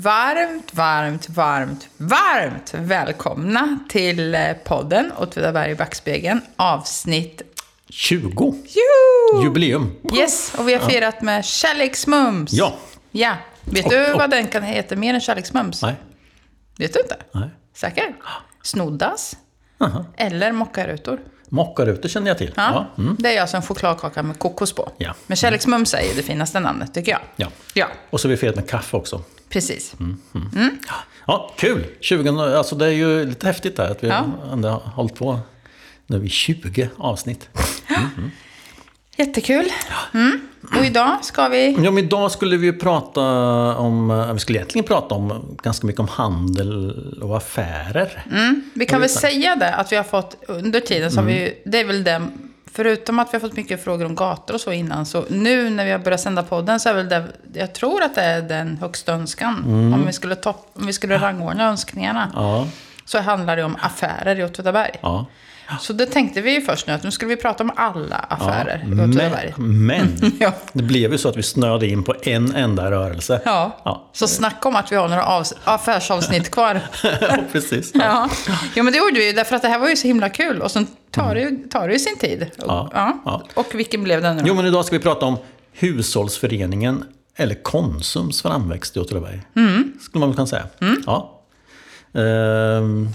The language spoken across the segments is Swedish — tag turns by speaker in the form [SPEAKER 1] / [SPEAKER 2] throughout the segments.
[SPEAKER 1] Varmt, varmt, varmt, varmt välkomna till eh, podden Åtvidaberg i backspegeln, avsnitt
[SPEAKER 2] 20.
[SPEAKER 1] Juhu!
[SPEAKER 2] Jubileum.
[SPEAKER 1] Yes, och vi har firat med kärleksmums.
[SPEAKER 2] Ja.
[SPEAKER 1] Ja. Vet du vad den kan heta mer än kärleksmums?
[SPEAKER 2] Nej.
[SPEAKER 1] Vet du inte?
[SPEAKER 2] Nej.
[SPEAKER 1] Säker? Snoddas.
[SPEAKER 2] Aha.
[SPEAKER 1] Eller mockarutor.
[SPEAKER 2] Mockarutor känner jag till.
[SPEAKER 1] Ja.
[SPEAKER 2] Mm.
[SPEAKER 1] Det är alltså en chokladkaka med kokos på.
[SPEAKER 2] Ja.
[SPEAKER 1] Men kärleksmums är ju det finaste namnet, tycker jag.
[SPEAKER 2] Ja.
[SPEAKER 1] Ja,
[SPEAKER 2] Och så har vi firat med kaffe också.
[SPEAKER 1] Precis.
[SPEAKER 2] Mm. Ja, kul! 20, alltså det är ju lite häftigt där att vi
[SPEAKER 1] Ja.
[SPEAKER 2] ändå har hållit på nu i 20 avsnitt.
[SPEAKER 1] Jättekul. Mm. Och idag ska vi...
[SPEAKER 2] Ja, men idag skulle vi ju prata om, eh, vi skulle egentligen prata om ganska mycket om handel och affärer.
[SPEAKER 1] Vi kan väl säga det, att vi har fått under tiden så har vi
[SPEAKER 2] Mm.
[SPEAKER 1] det är väl det, förutom att vi har fått mycket frågor om gator och så innan, så nu när vi har börjat sända podden så är väl det, jag tror att det är den högsta önskan. Om vi skulle, topp, om vi skulle rangordna önskningarna,
[SPEAKER 2] Mm. Ja,
[SPEAKER 1] så handlar det om affärer i Åtvidaberg.
[SPEAKER 2] ja.
[SPEAKER 1] Så det tänkte vi ju först nu, att nu skulle vi prata om alla affärer i
[SPEAKER 2] Men, men
[SPEAKER 1] Ja.
[SPEAKER 2] det blev ju så att vi snöade in på en enda rörelse.
[SPEAKER 1] Ja.
[SPEAKER 2] Ja.
[SPEAKER 1] så snacka om att vi har några avs- affärsavsnitt kvar.
[SPEAKER 2] Ja, precis.
[SPEAKER 1] Ja. ja, men det gjorde vi ju därför att det här var ju så himla kul. Och sen tar det ju, tar det ju sin tid. Och,
[SPEAKER 2] Ja.
[SPEAKER 1] ja.
[SPEAKER 2] Ja.
[SPEAKER 1] och vilken blev den nu?
[SPEAKER 2] Jo, men idag ska vi prata om Hushållsföreningen eller Konsums framväxt i Åtvidaberg. Skulle man väl kunna säga. Ja. Ehm,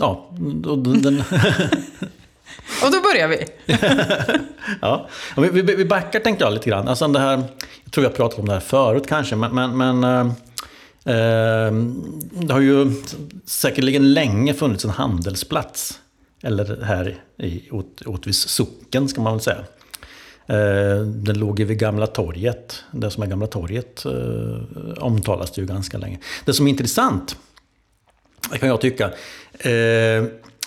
[SPEAKER 2] ja, och den,
[SPEAKER 1] Och då börjar vi.
[SPEAKER 2] ja. Vi, vi, backar tänkte jag lite grann. Alltså det här, jag tror jag pratat om det här förut kanske, men, men, men ehm, ehm, det har ju säkerligen länge funnits en handelsplats. Eller här i Åt- Åtvis socken ska man väl säga. Eh, Den låg ju vid Gamla torget. Det som är Gamla torget eh, omtalas det ju ganska länge. Det som är intressant, kan jag tycka, eh,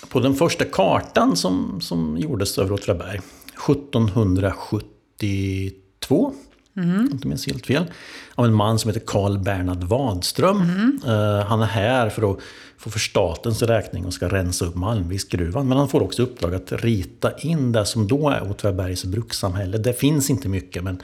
[SPEAKER 2] på den första kartan som, som gjordes över Åtvidaberg 1772, om jag inte minns helt fel, av en man som heter Carl Bernhard Wadström. Eh, han är här för att få för statens räkning och ska rensa upp Malmviksgruvan. Men han får också uppdrag att rita in det som då är Åtvidabergs brukssamhälle. Det finns inte mycket men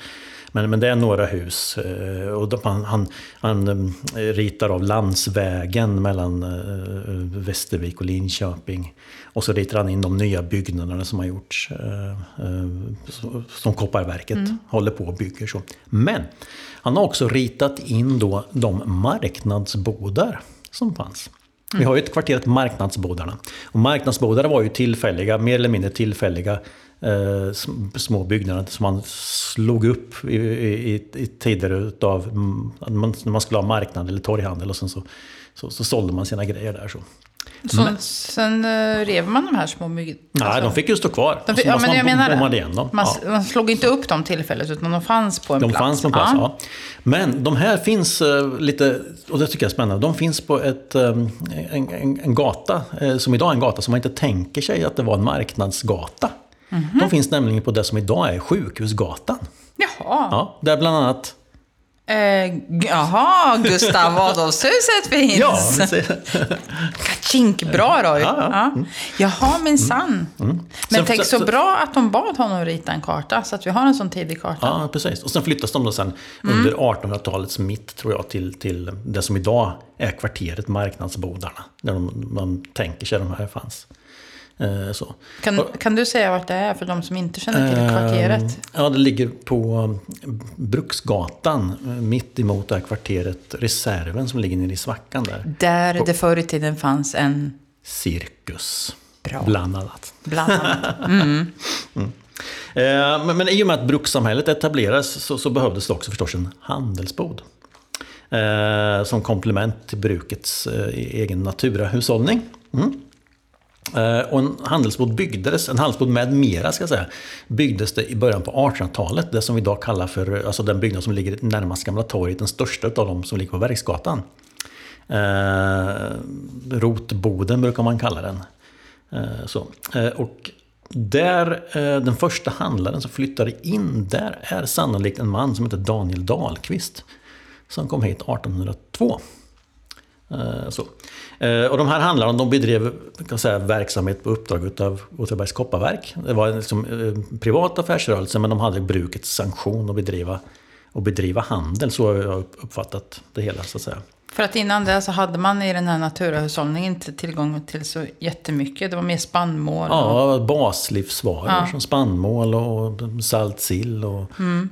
[SPEAKER 2] men, men det är några hus. eh, Och han, han, han eh, ritar av landsvägen mellan eh, Västervik och Linköping. Och så ritar han in de nya byggnaderna som har gjorts. Som Kopparverket håller på och bygger. Så. Men han har också ritat in då de marknadsbodar som fanns. Vi har ju ett kvarteret Marknadsbodarna. Och marknadsbodar var ju tillfälliga, mer eller mindre tillfälliga små byggnader som man slog upp i, i, i- tider utav mm, man, när man skulle ha marknad eller torghandel och sen så, så, så sålde man sina grejer där. Så.
[SPEAKER 1] Så, Sen uh, rev man de här små mygg...
[SPEAKER 2] Nej, de fick ju stå kvar.
[SPEAKER 1] De fick,
[SPEAKER 2] Och
[SPEAKER 1] ja, men jag
[SPEAKER 2] man
[SPEAKER 1] menar det.
[SPEAKER 2] igen dem.
[SPEAKER 1] Man,
[SPEAKER 2] Ja.
[SPEAKER 1] man slog inte upp dem tillfället, utan de fanns på en
[SPEAKER 2] De
[SPEAKER 1] plats.
[SPEAKER 2] fanns på en plats, ja. Men de här finns eh, lite, och det tycker jag är spännande, de finns på ett, eh, en, en, en gata, eh, som idag är en gata som man inte tänker sig att det var en marknadsgata.
[SPEAKER 1] Mhm.
[SPEAKER 2] De finns nämligen på det som idag är Sjukhusgatan.
[SPEAKER 1] Jaha.
[SPEAKER 2] Ja, där bland annat...
[SPEAKER 1] Eh, jaha, Gustav Adolfshuset finns.
[SPEAKER 2] Ja,
[SPEAKER 1] Kachink, bra Roy.
[SPEAKER 2] Ja, ja.
[SPEAKER 1] Ja. Jaha, minsann. Men
[SPEAKER 2] Sen-
[SPEAKER 1] tänk så
[SPEAKER 2] så-
[SPEAKER 1] bra att de bad honom rita en karta, så att vi har en sån tidig karta.
[SPEAKER 2] ja, precis. Och sen flyttas de då sen
[SPEAKER 1] Mm.
[SPEAKER 2] under 1800-talets mitt, tror jag, till, till det som idag är kvarteret Marknadsbodarna. Där de, man tänker sig de här fanns. Eh, så.
[SPEAKER 1] Kan, kan du säga vart det är för de som inte känner till kvarteret?
[SPEAKER 2] Eh, Ja, det ligger på Bruksgatan, eh, mitt emot det här kvarteret Reserven som ligger nere i svackan där.
[SPEAKER 1] Där det förr i tiden fanns en
[SPEAKER 2] Cirkus,
[SPEAKER 1] Bra.
[SPEAKER 2] bland annat.
[SPEAKER 1] bland annat.
[SPEAKER 2] Eh, Men, men i och med att brukssamhället etablerades så, så behövdes det också förstås en handelsbod. Eh, som komplement till brukets eh, egen naturahushållning. Mm. Eh, och en handelsbod byggdes, en handelsbåt med mera ska jag säga, byggdes det i början på 1800-talet. Det som vi idag kallar för, alltså den byggnad som ligger närmast Gamla torget, den största av dem som ligger på Verksgatan. Eh, rotboden brukar man kalla den. Eh, så. Eh, och där, eh, den första handlaren som flyttade in där är sannolikt en man som heter Daniel Dahlqvist. Som kom hit 1802. Eh, så. Eh, och de här handlarna de bedrev kan säga, verksamhet på uppdrag av Åtvidabergs kopparverk. Det var en liksom, eh, privat affärsrörelse men de hade brukets sanktion att bedriva, att bedriva handel. Så har jag uppfattat det hela så att säga.
[SPEAKER 1] För att innan det så hade man i den här naturahushållningen inte tillgång till så jättemycket. Det var mer spannmål. Och,
[SPEAKER 2] Ja, baslivsvaror
[SPEAKER 1] Ja.
[SPEAKER 2] som spannmål och salt sill och,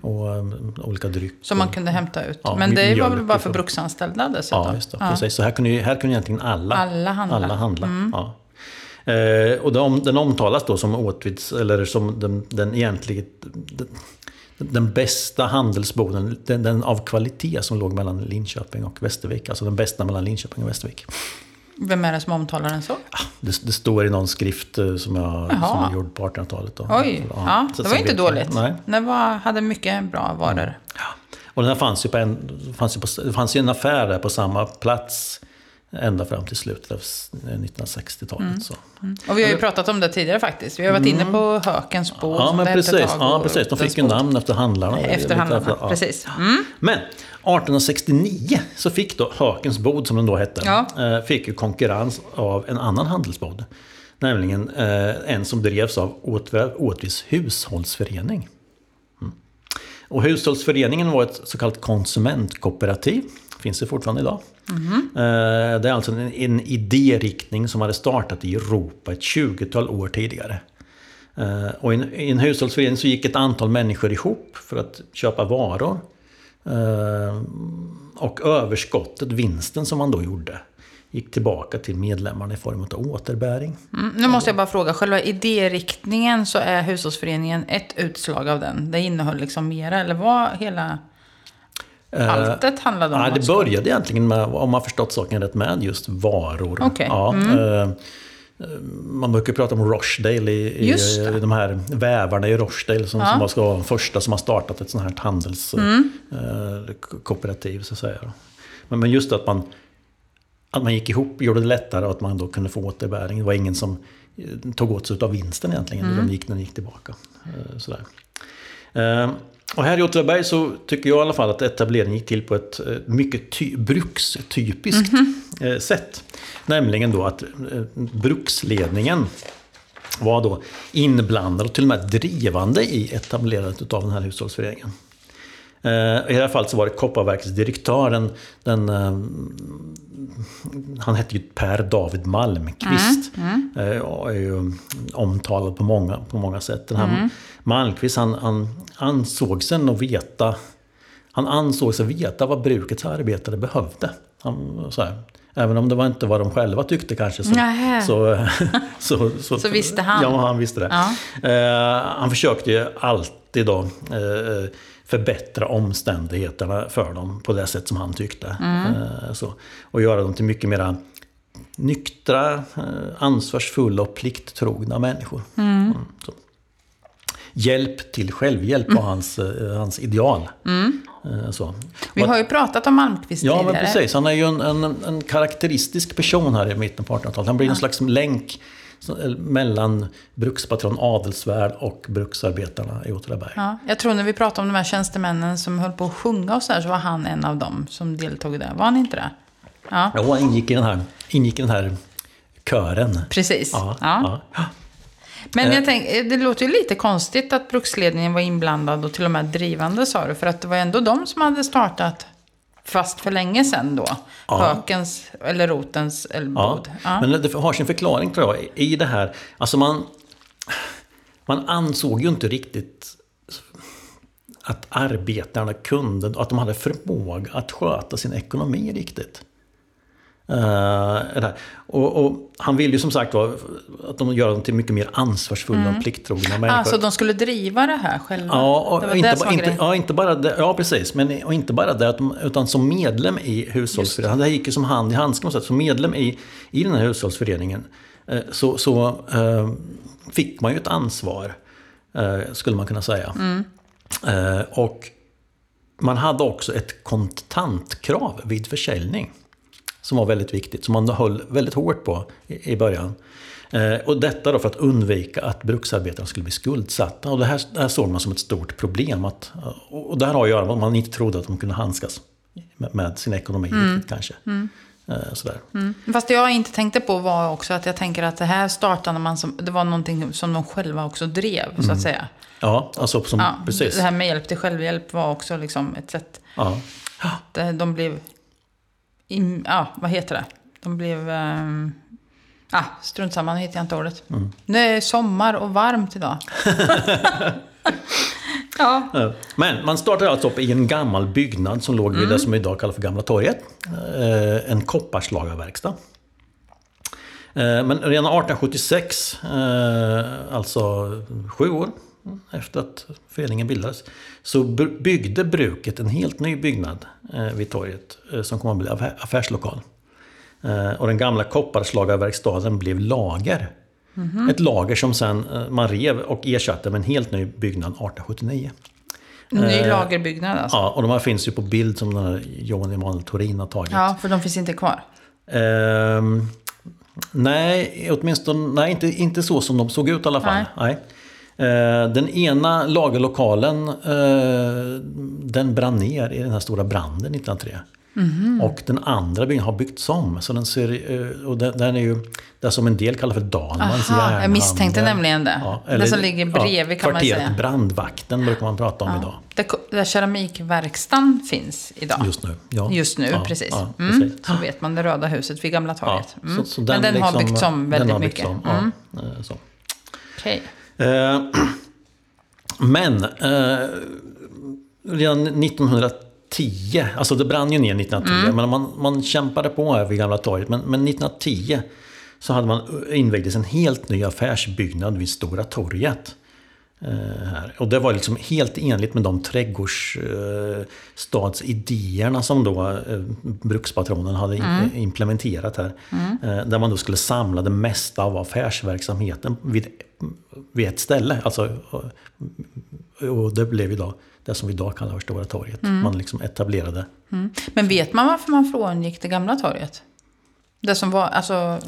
[SPEAKER 2] och um, olika drycker.
[SPEAKER 1] som man kunde hämta ut.
[SPEAKER 2] Ja,
[SPEAKER 1] Men det var väl bara för bruksanställda dessutom.
[SPEAKER 2] Ja, just det. Precis. Så här kunde, här kunde egentligen alla,
[SPEAKER 1] Alla handla.
[SPEAKER 2] Alla handla. Ja. Eh, och de, den omtalas då som åtvids, eller som den, den egentligen den, den bästa handelsboden, den, den av kvalitet som låg mellan Linköping och Västervik. Alltså den bästa mellan Linköping och Västervik.
[SPEAKER 1] Vem är det som omtalar den så?
[SPEAKER 2] Det, det står i någon skrift eh, som jag
[SPEAKER 1] Jaha.
[SPEAKER 2] som är gjord på 1800-talet. då.
[SPEAKER 1] Oj, ja,
[SPEAKER 2] så-
[SPEAKER 1] det var inte dåligt.
[SPEAKER 2] Nej.
[SPEAKER 1] Det var, hade mycket bra varor.
[SPEAKER 2] Och den här fanns ju på en, fanns ju på, det fanns ju en affär där på samma plats ända fram till slutet av s- 1960-talet.
[SPEAKER 1] Mm.
[SPEAKER 2] Så.
[SPEAKER 1] Och vi har ju pratat om det tidigare faktiskt. Vi har varit inne på Hökens.
[SPEAKER 2] Mm. Ja, men precis. Ja, precis. De fick ju namn efter handlarna.
[SPEAKER 1] Efter handlarna,
[SPEAKER 2] ja.
[SPEAKER 1] precis. Mm.
[SPEAKER 2] Men 1869 så fick då Hökens bod, som den då hette,
[SPEAKER 1] Ja.
[SPEAKER 2] eh, fick ju konkurrens av en annan handelsbod. Nämligen eh, en som drevs av Åtvids hushållsförening. Mm. Och hushållsföreningen var ett så kallat konsumentkooperativ. Finns det fortfarande idag. Mm. Det är alltså en, en idériktning som hade startat i Europa ett 20-tal år tidigare. Eh, och i en, i en hushållsförening så gick ett antal människor ihop för att köpa varor. Eh, och överskottet, vinsten som man då gjorde, gick tillbaka till medlemmarna i form av återbäring.
[SPEAKER 1] Mm, nu måste jag bara fråga, själva idériktningen så är hushållsföreningen ett utslag av den. Det innehöll liksom mera, eller var hela alltet handlade om?
[SPEAKER 2] Ja, det började egentligen med, om man förstått saken rätt, med just varor.
[SPEAKER 1] Okej.
[SPEAKER 2] Ja,
[SPEAKER 1] Mm.
[SPEAKER 2] eh, Man brukar prata om Rochdale i, i, de här vävarna i Rochdale som,
[SPEAKER 1] Ja.
[SPEAKER 2] som vara de första som har startat ett sånt här handelskooperativ. så att säga. Men, men just att man, att man gick ihop gjorde det lättare och att man då kunde få återbäring. Det var ingen som eh, tog åt sig av vinsten egentligen.
[SPEAKER 1] Mm.
[SPEAKER 2] utan gick, den gick tillbaka. Eh, Sådär. Och här i Åtvidaberg så tycker jag i alla fall att etableringen gick till på ett eh, mycket ty- brukstypiskt eh, sätt. Nämligen då att eh, bruksledningen var då inblandad och till och med drivande i etablerandet av den här hushållsföreningen. I det här fallet så var det Kopparverkets direktör, den, han hette ju Per David Malmqvist. Eh, och är ju omtalad på många, på många sätt. Den här Malmqvist han, han ansåg sig nog veta han ansåg sig veta vad brukets arbetare behövde. Han, så här, även om det var inte vad de själva tyckte kanske. Så, så, så, så,
[SPEAKER 1] Så visste han.
[SPEAKER 2] Ja, han visste det.
[SPEAKER 1] Ja.
[SPEAKER 2] Eh, han försökte ju alltid då eh, förbättra omständigheterna för dem på det sätt som han tyckte.
[SPEAKER 1] Mm.
[SPEAKER 2] Eh, så, och göra dem till mycket mera nyktra, eh, ansvarsfulla och plikttrogna människor. Mm, så. Hjälp till självhjälp var hans, eh, hans ideal. Eh, så.
[SPEAKER 1] Mm. Vi har ju pratat om Malmqvist
[SPEAKER 2] Ja, men
[SPEAKER 1] tidigare.
[SPEAKER 2] precis. Han är ju en, en, en karaktäristisk person här i mitten på 1800-talet. Han blir en slags länk eh, mellan brukspatron Adelsvärd och bruksarbetarna i Åtvidaberg.
[SPEAKER 1] Ja, jag tror när vi pratade om de här tjänstemännen som höll på att sjunga och så här, så var han en av dem som deltog det. Var han inte det? Ja,
[SPEAKER 2] Ja, han ingick i den här, ingick i den här kören.
[SPEAKER 1] precis.
[SPEAKER 2] Ja,
[SPEAKER 1] Ja.
[SPEAKER 2] ja.
[SPEAKER 1] Men jag tänk, det låter ju lite konstigt att bruksledningen var inblandad och till och med drivande sa du. För att det var ändå de som hade startat fast för länge sedan då.
[SPEAKER 2] Ja.
[SPEAKER 1] Hökens eller Rotens
[SPEAKER 2] Ja,
[SPEAKER 1] älvbod. Ja.
[SPEAKER 2] men det har sin förklaring tror jag i det här. Alltså man, man ansåg ju inte riktigt att arbetarna kunde, att de hade förmåga att sköta sin ekonomi riktigt. Här. och, och han vill ju som sagt var att de gör dem till mycket mer ansvarsfulla och plikttrogna människor.
[SPEAKER 1] Alltså de skulle driva det här själva?
[SPEAKER 2] Ja, och inte, inte, ja, inte bara det, ja precis. Men, och inte bara det, utan som medlem i hushållsföreningen. Det här gick ju som hand i handske sätt. Som medlem i, i den här hushållsföreningen eh, så, så eh, fick man ju ett ansvar, eh, skulle man kunna säga.
[SPEAKER 1] Mm.
[SPEAKER 2] Och man hade också ett kontantkrav vid försäljning. Som var väldigt viktigt, som man höll väldigt hårt på i, i början. Eh, och detta då för att undvika att bruksarbetarna skulle bli skuldsatta. Och det här, det här såg man som ett stort problem. Att, och det här har att göra med att man inte trodde att de kunde handskas med, med sin ekonomi riktigt kanske. Eh, sådär.
[SPEAKER 1] Mm. Fast det jag inte tänkte på var också att jag tänker att det här startade man som, det var någonting som de själva också drev, så att säga.
[SPEAKER 2] Ja, alltså som,
[SPEAKER 1] Ja,
[SPEAKER 2] Mm. precis.
[SPEAKER 1] Det här med hjälp till självhjälp var också liksom ett sätt.
[SPEAKER 2] Ja.
[SPEAKER 1] Där de blev im, ja, vad heter det? De blev... Um, ah, strunt samma, nu hittar jag inte ordet.
[SPEAKER 2] Mm.
[SPEAKER 1] Det är sommar och varmt idag. ja.
[SPEAKER 2] Men man startade alltså upp i en gammal byggnad som låg vid
[SPEAKER 1] Mm.
[SPEAKER 2] det som idag kallas för Gamla torget. Eh, En kopparslagarverkstad. Eh, Men redan 1876, eh, alltså sju år efter att föreningen bildades, så byggde bruket en helt ny byggnad eh, vid torget eh, som kom att bli affär- affärslokal. Eh, Och den gamla kopparslagarverkstaden blev lager. Ett lager som sen man rev och ersatte med en helt ny byggnad 1879.
[SPEAKER 1] Ny lagerbyggnad alltså.
[SPEAKER 2] Ja, och de här finns ju på bild som den här Johan Emanuel Torin har tagit.
[SPEAKER 1] Ja, för de finns inte kvar.
[SPEAKER 2] Ehm, nej, åtminstone nej, inte, inte så som de såg ut i alla fall. Nej. Eh, den ena lagerlokalen eh, den brann ner i den här stora branden 1903.
[SPEAKER 1] Mhm.
[SPEAKER 2] Och den andra byggnaden har byggts om. Så den, ser, eh, och den, den är ju det som en del kallar för Dahlmans
[SPEAKER 1] Aha, jag
[SPEAKER 2] järnhandel.
[SPEAKER 1] misstänkte nämligen det. Det som ligger bredvid kan man säga.
[SPEAKER 2] Brandvakten brukar man prata om idag.
[SPEAKER 1] Där, där keramikverkstan finns idag.
[SPEAKER 2] Just nu. Ja.
[SPEAKER 1] Just nu,
[SPEAKER 2] Ja,
[SPEAKER 1] precis.
[SPEAKER 2] ja,
[SPEAKER 1] mm.
[SPEAKER 2] precis.
[SPEAKER 1] Så vet man det röda huset vid Gamla torget.
[SPEAKER 2] Ja,
[SPEAKER 1] Mm.
[SPEAKER 2] så, så
[SPEAKER 1] Men den har
[SPEAKER 2] liksom-
[SPEAKER 1] byggts om
[SPEAKER 2] den
[SPEAKER 1] väldigt
[SPEAKER 2] har
[SPEAKER 1] mycket.
[SPEAKER 2] om,
[SPEAKER 1] Mm.
[SPEAKER 2] Ja, eh.
[SPEAKER 1] Okej.
[SPEAKER 2] Eh, Men eh, redan 1910, alltså det brann ju ner 1910,
[SPEAKER 1] Mm.
[SPEAKER 2] men man, man kämpade på här vid Gamla torget. Men, men 1910 så hade man invigdes en helt ny affärsbyggnad vid Stora torget. Eh, här. Och det var liksom helt enligt med de trädgårdstadsidéerna som då eh, brukspatronen hade
[SPEAKER 1] Mm.
[SPEAKER 2] implementerat här. Eh, där man då skulle samla det mesta av affärsverksamheten vid, vid ett ställe. Alltså, och, det blev idag det som vi idag kallar för Stora torget. Man liksom etablerade.
[SPEAKER 1] Mm. Men vet man varför man frångick det gamla torget? Det som var, alltså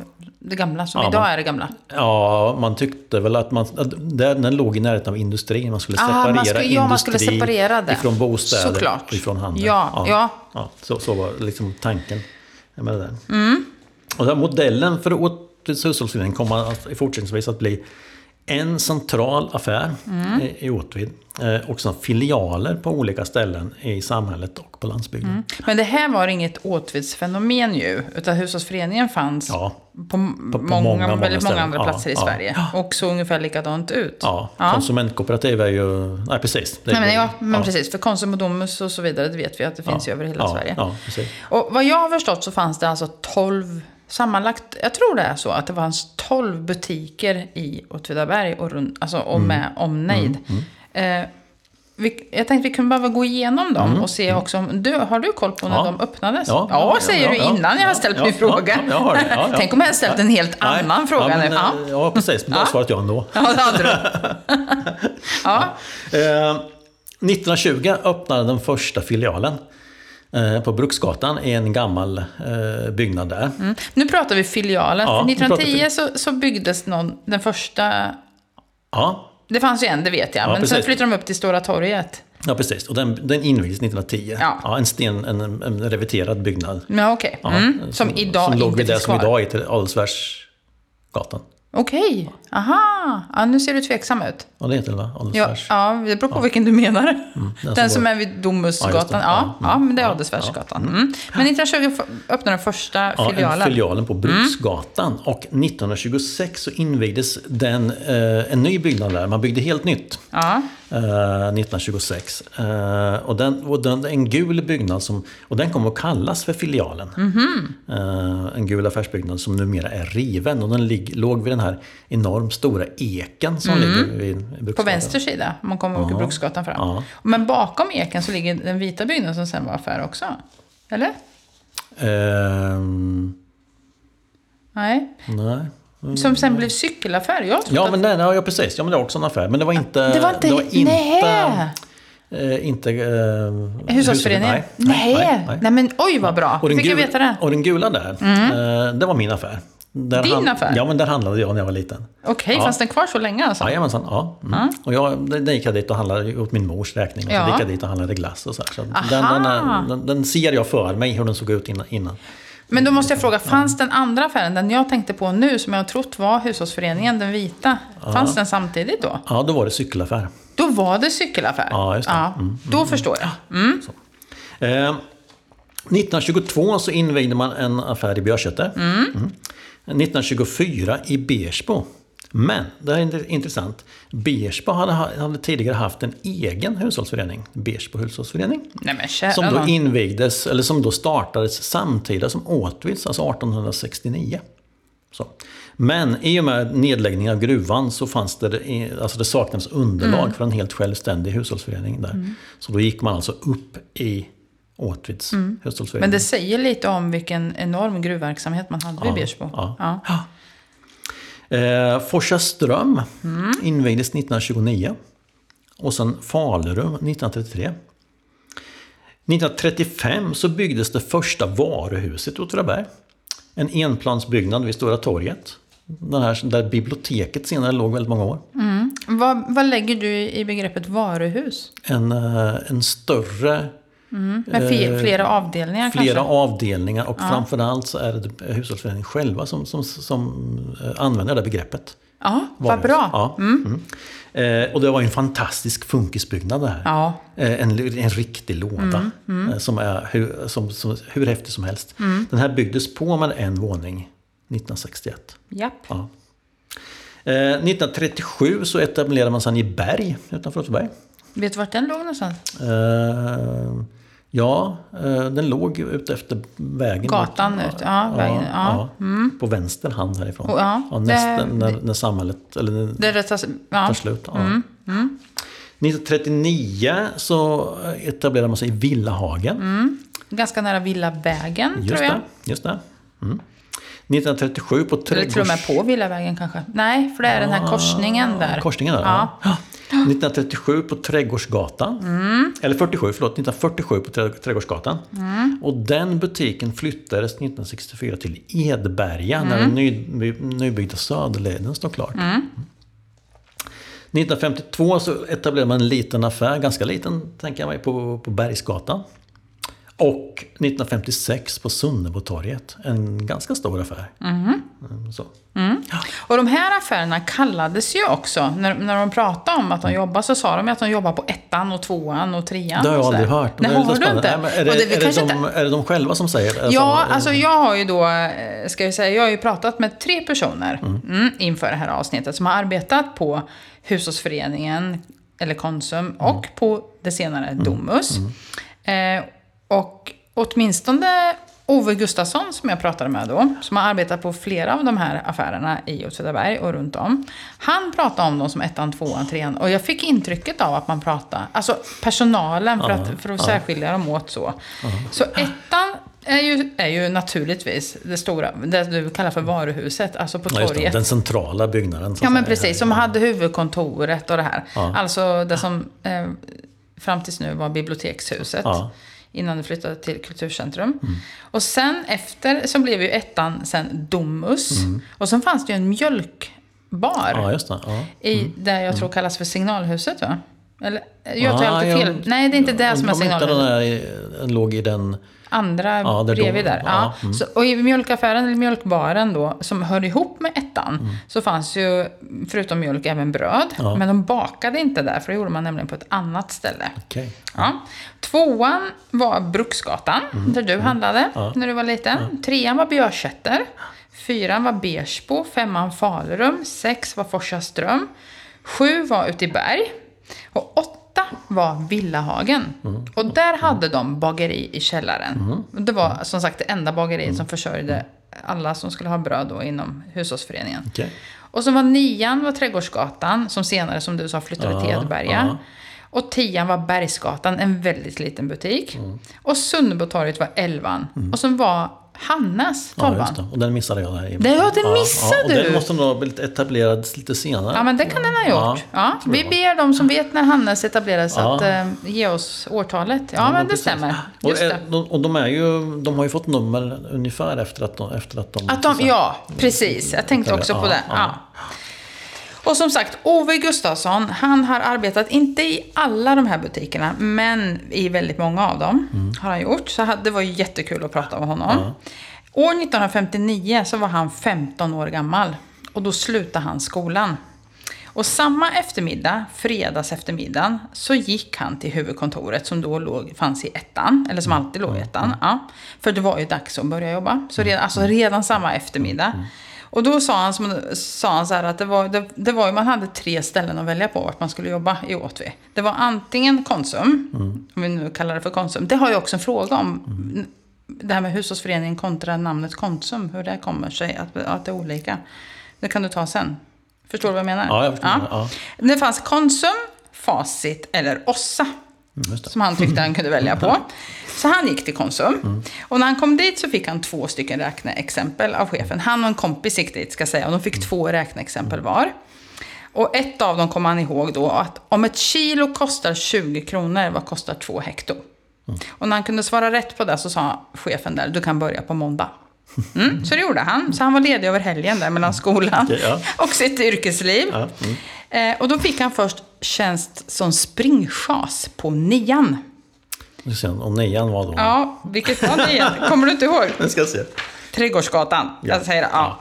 [SPEAKER 1] det gamla, som
[SPEAKER 2] Ja,
[SPEAKER 1] idag
[SPEAKER 2] man-
[SPEAKER 1] är det gamla.
[SPEAKER 2] Ja, man tyckte väl att man... Att den, den låg i närheten av industrin. Man skulle
[SPEAKER 1] Ah,
[SPEAKER 2] separera
[SPEAKER 1] man skulle- ja, man skulle separera det.
[SPEAKER 2] ifrån bostäder
[SPEAKER 1] Såklart.
[SPEAKER 2] och ifrån handel.
[SPEAKER 1] Ja, ja.
[SPEAKER 2] ja så, så var liksom tanken med det där.
[SPEAKER 1] Mm.
[SPEAKER 2] Och modellen för hushållsförening kommer att, fortsättningsvis att bli en central affär
[SPEAKER 1] Mm.
[SPEAKER 2] i- Åtvid. Eh, och sen filialer på olika ställen i samhället och på landsbygden.
[SPEAKER 1] Mm. Men det här var inget åtvidsfenomen ju. Utan hushållsföreningen fanns
[SPEAKER 2] Ja.
[SPEAKER 1] på,
[SPEAKER 2] på
[SPEAKER 1] många,
[SPEAKER 2] många, många
[SPEAKER 1] väldigt många andra
[SPEAKER 2] Ja,
[SPEAKER 1] platser i
[SPEAKER 2] ja.
[SPEAKER 1] Sverige. Och såg ungefär likadant ut.
[SPEAKER 2] Ja, konsumentkooperativ är ju... Nej, precis.
[SPEAKER 1] Nej, men, ja, men precis. För Konsum och Domus och så vidare, det vet vi att det finns ju över hela Sverige. Och vad jag har förstått så fanns det alltså 12, sammanlagt, jag tror det är så, att det fanns 12 butiker i Åtvidaberg och, runt, alltså, och
[SPEAKER 2] Mm.
[SPEAKER 1] med omnejd. Eh, vi, jag tänkte vi kunde bara gå igenom dem och se också om, du, har du koll på när
[SPEAKER 2] Mm. Ja.
[SPEAKER 1] de öppnades?
[SPEAKER 2] Ja,
[SPEAKER 1] Ja,
[SPEAKER 2] ja, ja,
[SPEAKER 1] säger
[SPEAKER 2] ja,
[SPEAKER 1] du
[SPEAKER 2] ja,
[SPEAKER 1] innan jag har
[SPEAKER 2] ja,
[SPEAKER 1] ställt
[SPEAKER 2] ja,
[SPEAKER 1] min
[SPEAKER 2] ja,
[SPEAKER 1] fråga.
[SPEAKER 2] ja, ja, ja.
[SPEAKER 1] Tänk om jag hade ställt en helt
[SPEAKER 2] Nej,
[SPEAKER 1] annan fråga
[SPEAKER 2] ja,
[SPEAKER 1] nu.
[SPEAKER 2] men,
[SPEAKER 1] Ja.
[SPEAKER 2] eh, ja, precis. Men då har svarat jag ändå.
[SPEAKER 1] ja, det hade du. ja.
[SPEAKER 2] Eh, 1920 öppnade den första filialen på Bruksgatan i en gammal eh, byggnad där.
[SPEAKER 1] Mm. Nu pratar vi filialen.
[SPEAKER 2] Ja,
[SPEAKER 1] För
[SPEAKER 2] nu pratar
[SPEAKER 1] 1910 så, så byggdes någon, den första
[SPEAKER 2] Ja,
[SPEAKER 1] Det fanns ju en, det vet jag.
[SPEAKER 2] Ja,
[SPEAKER 1] men sen
[SPEAKER 2] precis.
[SPEAKER 1] flyttade de upp till Stora torget.
[SPEAKER 2] ja precis. Och den, den invigdes 1910.
[SPEAKER 1] Ja.
[SPEAKER 2] en, sten, en, en reverterad byggnad.
[SPEAKER 1] Ja, okej.
[SPEAKER 2] Ja,
[SPEAKER 1] Mm. Som, idag
[SPEAKER 2] som låg
[SPEAKER 1] inte
[SPEAKER 2] vid det som idag är till Adelsvärsgatan.
[SPEAKER 1] Okej. Aha. Ja, nu ser du tveksam ut.
[SPEAKER 2] Ja, det heter det va?
[SPEAKER 1] Ja,
[SPEAKER 2] Adelsvärs.
[SPEAKER 1] ja, det beror på vilken du menar.
[SPEAKER 2] den
[SPEAKER 1] den
[SPEAKER 2] som går-
[SPEAKER 1] är vid
[SPEAKER 2] Ja,
[SPEAKER 1] Domusgatan. Ja,
[SPEAKER 2] Ja,
[SPEAKER 1] ja,
[SPEAKER 2] mm.
[SPEAKER 1] men det är
[SPEAKER 2] Ja,
[SPEAKER 1] Adelsvärsgatan. Mm. Men 1920 f- öppnade den första
[SPEAKER 2] Ja,
[SPEAKER 1] filialen.
[SPEAKER 2] en filialen på Bruksgatan. Och 1926 så invigdes den, eh, en ny byggnad där. Man byggde helt nytt.
[SPEAKER 1] Ja.
[SPEAKER 2] Eh, 1926. Eh, och den, och den, en gul byggnad som, och den kommer att kallas för filialen.
[SPEAKER 1] Mhm.
[SPEAKER 2] Eh, en gul affärsbyggnad som numera är riven. Och den lig, låg vid den här enormt stora eken som ligger vid,
[SPEAKER 1] Mhm. På
[SPEAKER 2] Bruksgatan.
[SPEAKER 1] vänster sida, om man kommer
[SPEAKER 2] Ja.
[SPEAKER 1] Bruksgatan fram.
[SPEAKER 2] Ja.
[SPEAKER 1] Men bakom eken så ligger den vita byggnaden som sen var affär också. Eller?
[SPEAKER 2] Ehm,
[SPEAKER 1] Nej.
[SPEAKER 2] nej.
[SPEAKER 1] Som sen blev cykelaffär. Jag
[SPEAKER 2] Ja, men nej, ja, precis. Ja, men det var också en affär. Men det var inte...
[SPEAKER 1] Det var inte...
[SPEAKER 2] Det var
[SPEAKER 1] nej!
[SPEAKER 2] Eh, inte... Eh,
[SPEAKER 1] Hushållsföreningen?
[SPEAKER 2] Nej,
[SPEAKER 1] Nej, nej, men oj vad bra.
[SPEAKER 2] Och den,
[SPEAKER 1] fick jag
[SPEAKER 2] gul-
[SPEAKER 1] veta det?
[SPEAKER 2] och den gula där, eh, det var min affär. Där
[SPEAKER 1] Din affär?
[SPEAKER 2] Ja, men där handlade jag när jag var liten.
[SPEAKER 1] Okej,
[SPEAKER 2] Ja.
[SPEAKER 1] fanns den kvar så länge alltså?
[SPEAKER 2] Jajamensan, ja. Mm. Och jag, den gick jag dit och handlade åt min mors räkning. Och
[SPEAKER 1] Ja.
[SPEAKER 2] så gick jag dit och handlade glass och så, här. så den, den, den, den ser jag för mig hur den såg ut innan.
[SPEAKER 1] Men då måste jag fråga, fanns den andra affären, den jag tänkte på nu, som jag har trott var hushållsföreningen, den vita, fanns den samtidigt då?
[SPEAKER 2] Ja, då var det cykelaffär.
[SPEAKER 1] Då var det cykelaffär?
[SPEAKER 2] Ja, just det.
[SPEAKER 1] Ja, då förstår jag. Mm.
[SPEAKER 2] Eh, 1922 så invigde man en affär i Björsäter. Mm. 1924 i Bersbo. Men, det här är intressant. Bersbo hade, hade tidigare haft en egen hushållsförening. Bersbo hushållsförening.
[SPEAKER 1] Nej
[SPEAKER 2] Som då invigdes, eller som då startades samtida som Åtvids, alltså 1869. Så. Men i och med nedläggningen av gruvan så fanns det, alltså det saknades underlag
[SPEAKER 1] Mm.
[SPEAKER 2] för en helt självständig hushållsförening där. Så då gick man alltså upp i Åtvids hushållsförening.
[SPEAKER 1] Mm. Men det säger lite om vilken enorm gruvverksamhet man hade vid Bersbo.
[SPEAKER 2] ja. Eh, Forsa Ström
[SPEAKER 1] Mm.
[SPEAKER 2] invigdes 1929. Och sen Falurum 1933. 1935 så byggdes det första varuhuset i Åtvidaberg. En enplansbyggnad vid Stora torget. Den här, där biblioteket senare låg väldigt många år.
[SPEAKER 1] Vad, vad lägger du i begreppet varuhus?
[SPEAKER 2] En, eh, en större,
[SPEAKER 1] Med fe- flera avdelningar
[SPEAKER 2] Eh, flera
[SPEAKER 1] kanske?
[SPEAKER 2] avdelningar och framförallt så är det hushållsföreningen själva som, som, som eh, använder det begreppet.
[SPEAKER 1] Ja, vad bra.
[SPEAKER 2] Ja. Mm. Eh, och det var en fantastisk funkisbyggnad det här.
[SPEAKER 1] Ja.
[SPEAKER 2] Eh, en, en riktig låda. Eh, som är hur, som, som, hur häftig som helst. Den här byggdes på med en våning 1961.
[SPEAKER 1] Japp.
[SPEAKER 2] Ja. Eh, 1937 så etablerade man sig i Berg utanför Åtvidaberg.
[SPEAKER 1] Vet du vart den låg någonstans?
[SPEAKER 2] Ja, eh, den låg ute efter vägen.
[SPEAKER 1] Gatan ut, ja, vägen, ja.
[SPEAKER 2] På vänster hand härifrån.
[SPEAKER 1] Ja,
[SPEAKER 2] nästan,
[SPEAKER 1] det-
[SPEAKER 2] när, när samhället, eller när,
[SPEAKER 1] Det rätt, alltså- ja.
[SPEAKER 2] tar slut. Ja.
[SPEAKER 1] Mm,
[SPEAKER 2] 1939 så etablerade man sig i Villahagen.
[SPEAKER 1] Ganska nära Villavägen,
[SPEAKER 2] Just
[SPEAKER 1] tror jag.
[SPEAKER 2] det. Just det. Mm. 1937 på
[SPEAKER 1] Eller till och
[SPEAKER 2] trädgårds...
[SPEAKER 1] med på Villavägen kanske. Nej, för det är den här korsningen där.
[SPEAKER 2] Korsningen där,
[SPEAKER 1] Ja.
[SPEAKER 2] Ja. 1937 på Trädgårdsgatan.
[SPEAKER 1] Mm.
[SPEAKER 2] Eller 47, förlåt. 1947 på Trä- Trädgårdsgatan.
[SPEAKER 1] Mm.
[SPEAKER 2] Och den butiken flyttades 1964 till Edberga
[SPEAKER 1] Mm.
[SPEAKER 2] när den ny, nybyggda Söderleden stod klar. 1952 så etablerade man en liten affär, ganska liten tänker jag mig, på, på Bergsgatan. Och 1956 på Sunnebotorget, en ganska stor affär.
[SPEAKER 1] Mm-hmm.
[SPEAKER 2] Mm, Så.
[SPEAKER 1] Och de här affärerna kallades ju också, när, när de pratade om att de jobbar så sa de att de jobbar på ettan och tvåan och trean.
[SPEAKER 2] Det har jag aldrig hört.
[SPEAKER 1] Nej,
[SPEAKER 2] är
[SPEAKER 1] har du inte?
[SPEAKER 2] Nej, Är det, är, det
[SPEAKER 1] kanske
[SPEAKER 2] de, är det de själva som säger det?
[SPEAKER 1] Ja,
[SPEAKER 2] Alltså,
[SPEAKER 1] alltså jag har ju då, eh, ska jag säga, jag har ju pratat med tre personer mm, inför det här avsnittet som har arbetat på Hushållsföreningen, eller Konsum, och på det senare Domus. Eh, och åtminstone Ove Gustafsson som jag pratade med då, som har arbetat på flera av de här affärerna i Åtvidaberg och runt om. Han pratade om dem som ettan, tvåan, trean och jag fick intrycket av att man pratade, alltså personalen för att, för att särskilja dem åt så. Så ettan är ju, är ju naturligtvis det stora, det du kallar för varuhuset, alltså på
[SPEAKER 2] ja, just det,
[SPEAKER 1] torget.
[SPEAKER 2] den centrala byggnaden.
[SPEAKER 1] Ja men precis, som hade huvudkontoret och det här.
[SPEAKER 2] Ja.
[SPEAKER 1] Alltså det som eh, fram tills nu var bibliotekshuset.
[SPEAKER 2] Mm.
[SPEAKER 1] Innan det flyttade till Kulturcentrum. Och sen efter så blev ju ettan sen Domus. Och sen fanns det ju en mjölkbar.
[SPEAKER 2] Mm. Ja, just det. Ja.
[SPEAKER 1] I det jag tror kallas för signalhuset va? Eller, jag tar
[SPEAKER 2] Ah,
[SPEAKER 1] alltid fel. Nej, det är inte det som är
[SPEAKER 2] inte den
[SPEAKER 1] signalhuset.
[SPEAKER 2] är, den låg i den...
[SPEAKER 1] Andra
[SPEAKER 2] Ja, där
[SPEAKER 1] bredvid
[SPEAKER 2] de-
[SPEAKER 1] där. Ja.
[SPEAKER 2] mm.
[SPEAKER 1] Så, och i mjölkaffären, eller mjölkbaren då, som hör ihop med ettan,
[SPEAKER 2] Mm.
[SPEAKER 1] så fanns ju förutom mjölk även bröd.
[SPEAKER 2] Ja.
[SPEAKER 1] Men de bakade inte där, för det gjorde man nämligen på ett annat ställe.
[SPEAKER 2] Okej.
[SPEAKER 1] Ja. Tvåan var Bruksgatan, där du handlade
[SPEAKER 2] Mm. Ja.
[SPEAKER 1] när du var liten. Trean var Björsätter. Fyran var Bersbo. Femman Falurum. Sex var Forsaström. Sju var ute i Berg. Och åtta var Villahagen.
[SPEAKER 2] Mm.
[SPEAKER 1] Och där hade de bageri i källaren. Och Det var som sagt det enda bageriet som försörjde alla som skulle ha bröd då inom hushållsföreningen.
[SPEAKER 2] Okej.
[SPEAKER 1] Och så var nian var Trädgårdsgatan, som senare som du sa flyttade till
[SPEAKER 2] Ja,
[SPEAKER 1] Edberga.
[SPEAKER 2] ja.
[SPEAKER 1] Och tian var Bergsgatan, en väldigt liten butik.
[SPEAKER 2] Mm.
[SPEAKER 1] Och Sunnerbotorget var elvan. Och så var Hannes
[SPEAKER 2] Ja,
[SPEAKER 1] tolvan.
[SPEAKER 2] det. Och den missade jag där.
[SPEAKER 1] Det- ja, den missade
[SPEAKER 2] och
[SPEAKER 1] du.
[SPEAKER 2] Den måste nog ha blivit etablerad lite senare.
[SPEAKER 1] Ja, men det kan den ha gjort. Ja,
[SPEAKER 2] tror
[SPEAKER 1] vi ber de som vet när Hannes etablerades
[SPEAKER 2] Ja.
[SPEAKER 1] att eh, ge oss årtalet. Ja, men det
[SPEAKER 2] precis.
[SPEAKER 1] stämmer.
[SPEAKER 2] Och, är-
[SPEAKER 1] det.
[SPEAKER 2] de, och de, är ju, de har ju fått nummer ungefär efter att de... Efter att de,
[SPEAKER 1] Att de, ja, precis. Jag tänkte också på
[SPEAKER 2] Ja,
[SPEAKER 1] det. Och som sagt, Ove Gustafsson, han har arbetat, inte i alla de här butikerna, men i väldigt många av dem
[SPEAKER 2] Mm.
[SPEAKER 1] har han gjort. Så det var jättekul att prata med honom. År 1959 så var han 15 år gammal och då slutade han skolan. Och samma eftermiddag, fredags eftermiddagen, så gick han till huvudkontoret som då låg, fanns i ettan, eller som alltid låg i ettan. Ja, för det var ju dags att börja jobba. Så redan, alltså redan samma eftermiddag. Och då sa han, som, sa han så här att det var, det, det var man hade tre ställen att välja på vart man skulle jobba i Åtvi. Det var antingen Konsum, om vi nu kallar det för Konsum. Det har jag också en fråga om. Det här med hushållsföreningen kontra namnet Konsum, hur det kommer sig att, att det är olika. Det kan du ta sen. Förstår du vad jag menar?
[SPEAKER 2] Ja, jag förstår. Ja.
[SPEAKER 1] Det fanns Konsum, Facit eller Ossa.
[SPEAKER 2] Mm.
[SPEAKER 1] Som han tyckte han kunde välja på. Så han gick till Konsum. Och när han kom dit så fick han två stycken räkneexempel av chefen. Han och en kompis gick dit ska jag säga. Och de fick två räkneexempel var. Och ett av dem kom han ihåg då att om ett kilo kostar 20 kronor, vad kostar två hekto? Och när han kunde svara rätt på det så sa chefen där, du kan börja på måndag. Mm, så det gjorde han. Så han var ledig över helgen där mellan skolan
[SPEAKER 2] Okej, ja.
[SPEAKER 1] och sitt yrkesliv.
[SPEAKER 2] Ja, mm.
[SPEAKER 1] Eh, och då fick han först tjänst som springchas på nian.
[SPEAKER 2] Ser om nian var då.
[SPEAKER 1] Ja, vilket var nian? Kommer du inte ihåg?
[SPEAKER 2] Nu ska jag se.
[SPEAKER 1] Trädgårdsgatan.
[SPEAKER 2] Ja.
[SPEAKER 1] Jag säger det. Ja.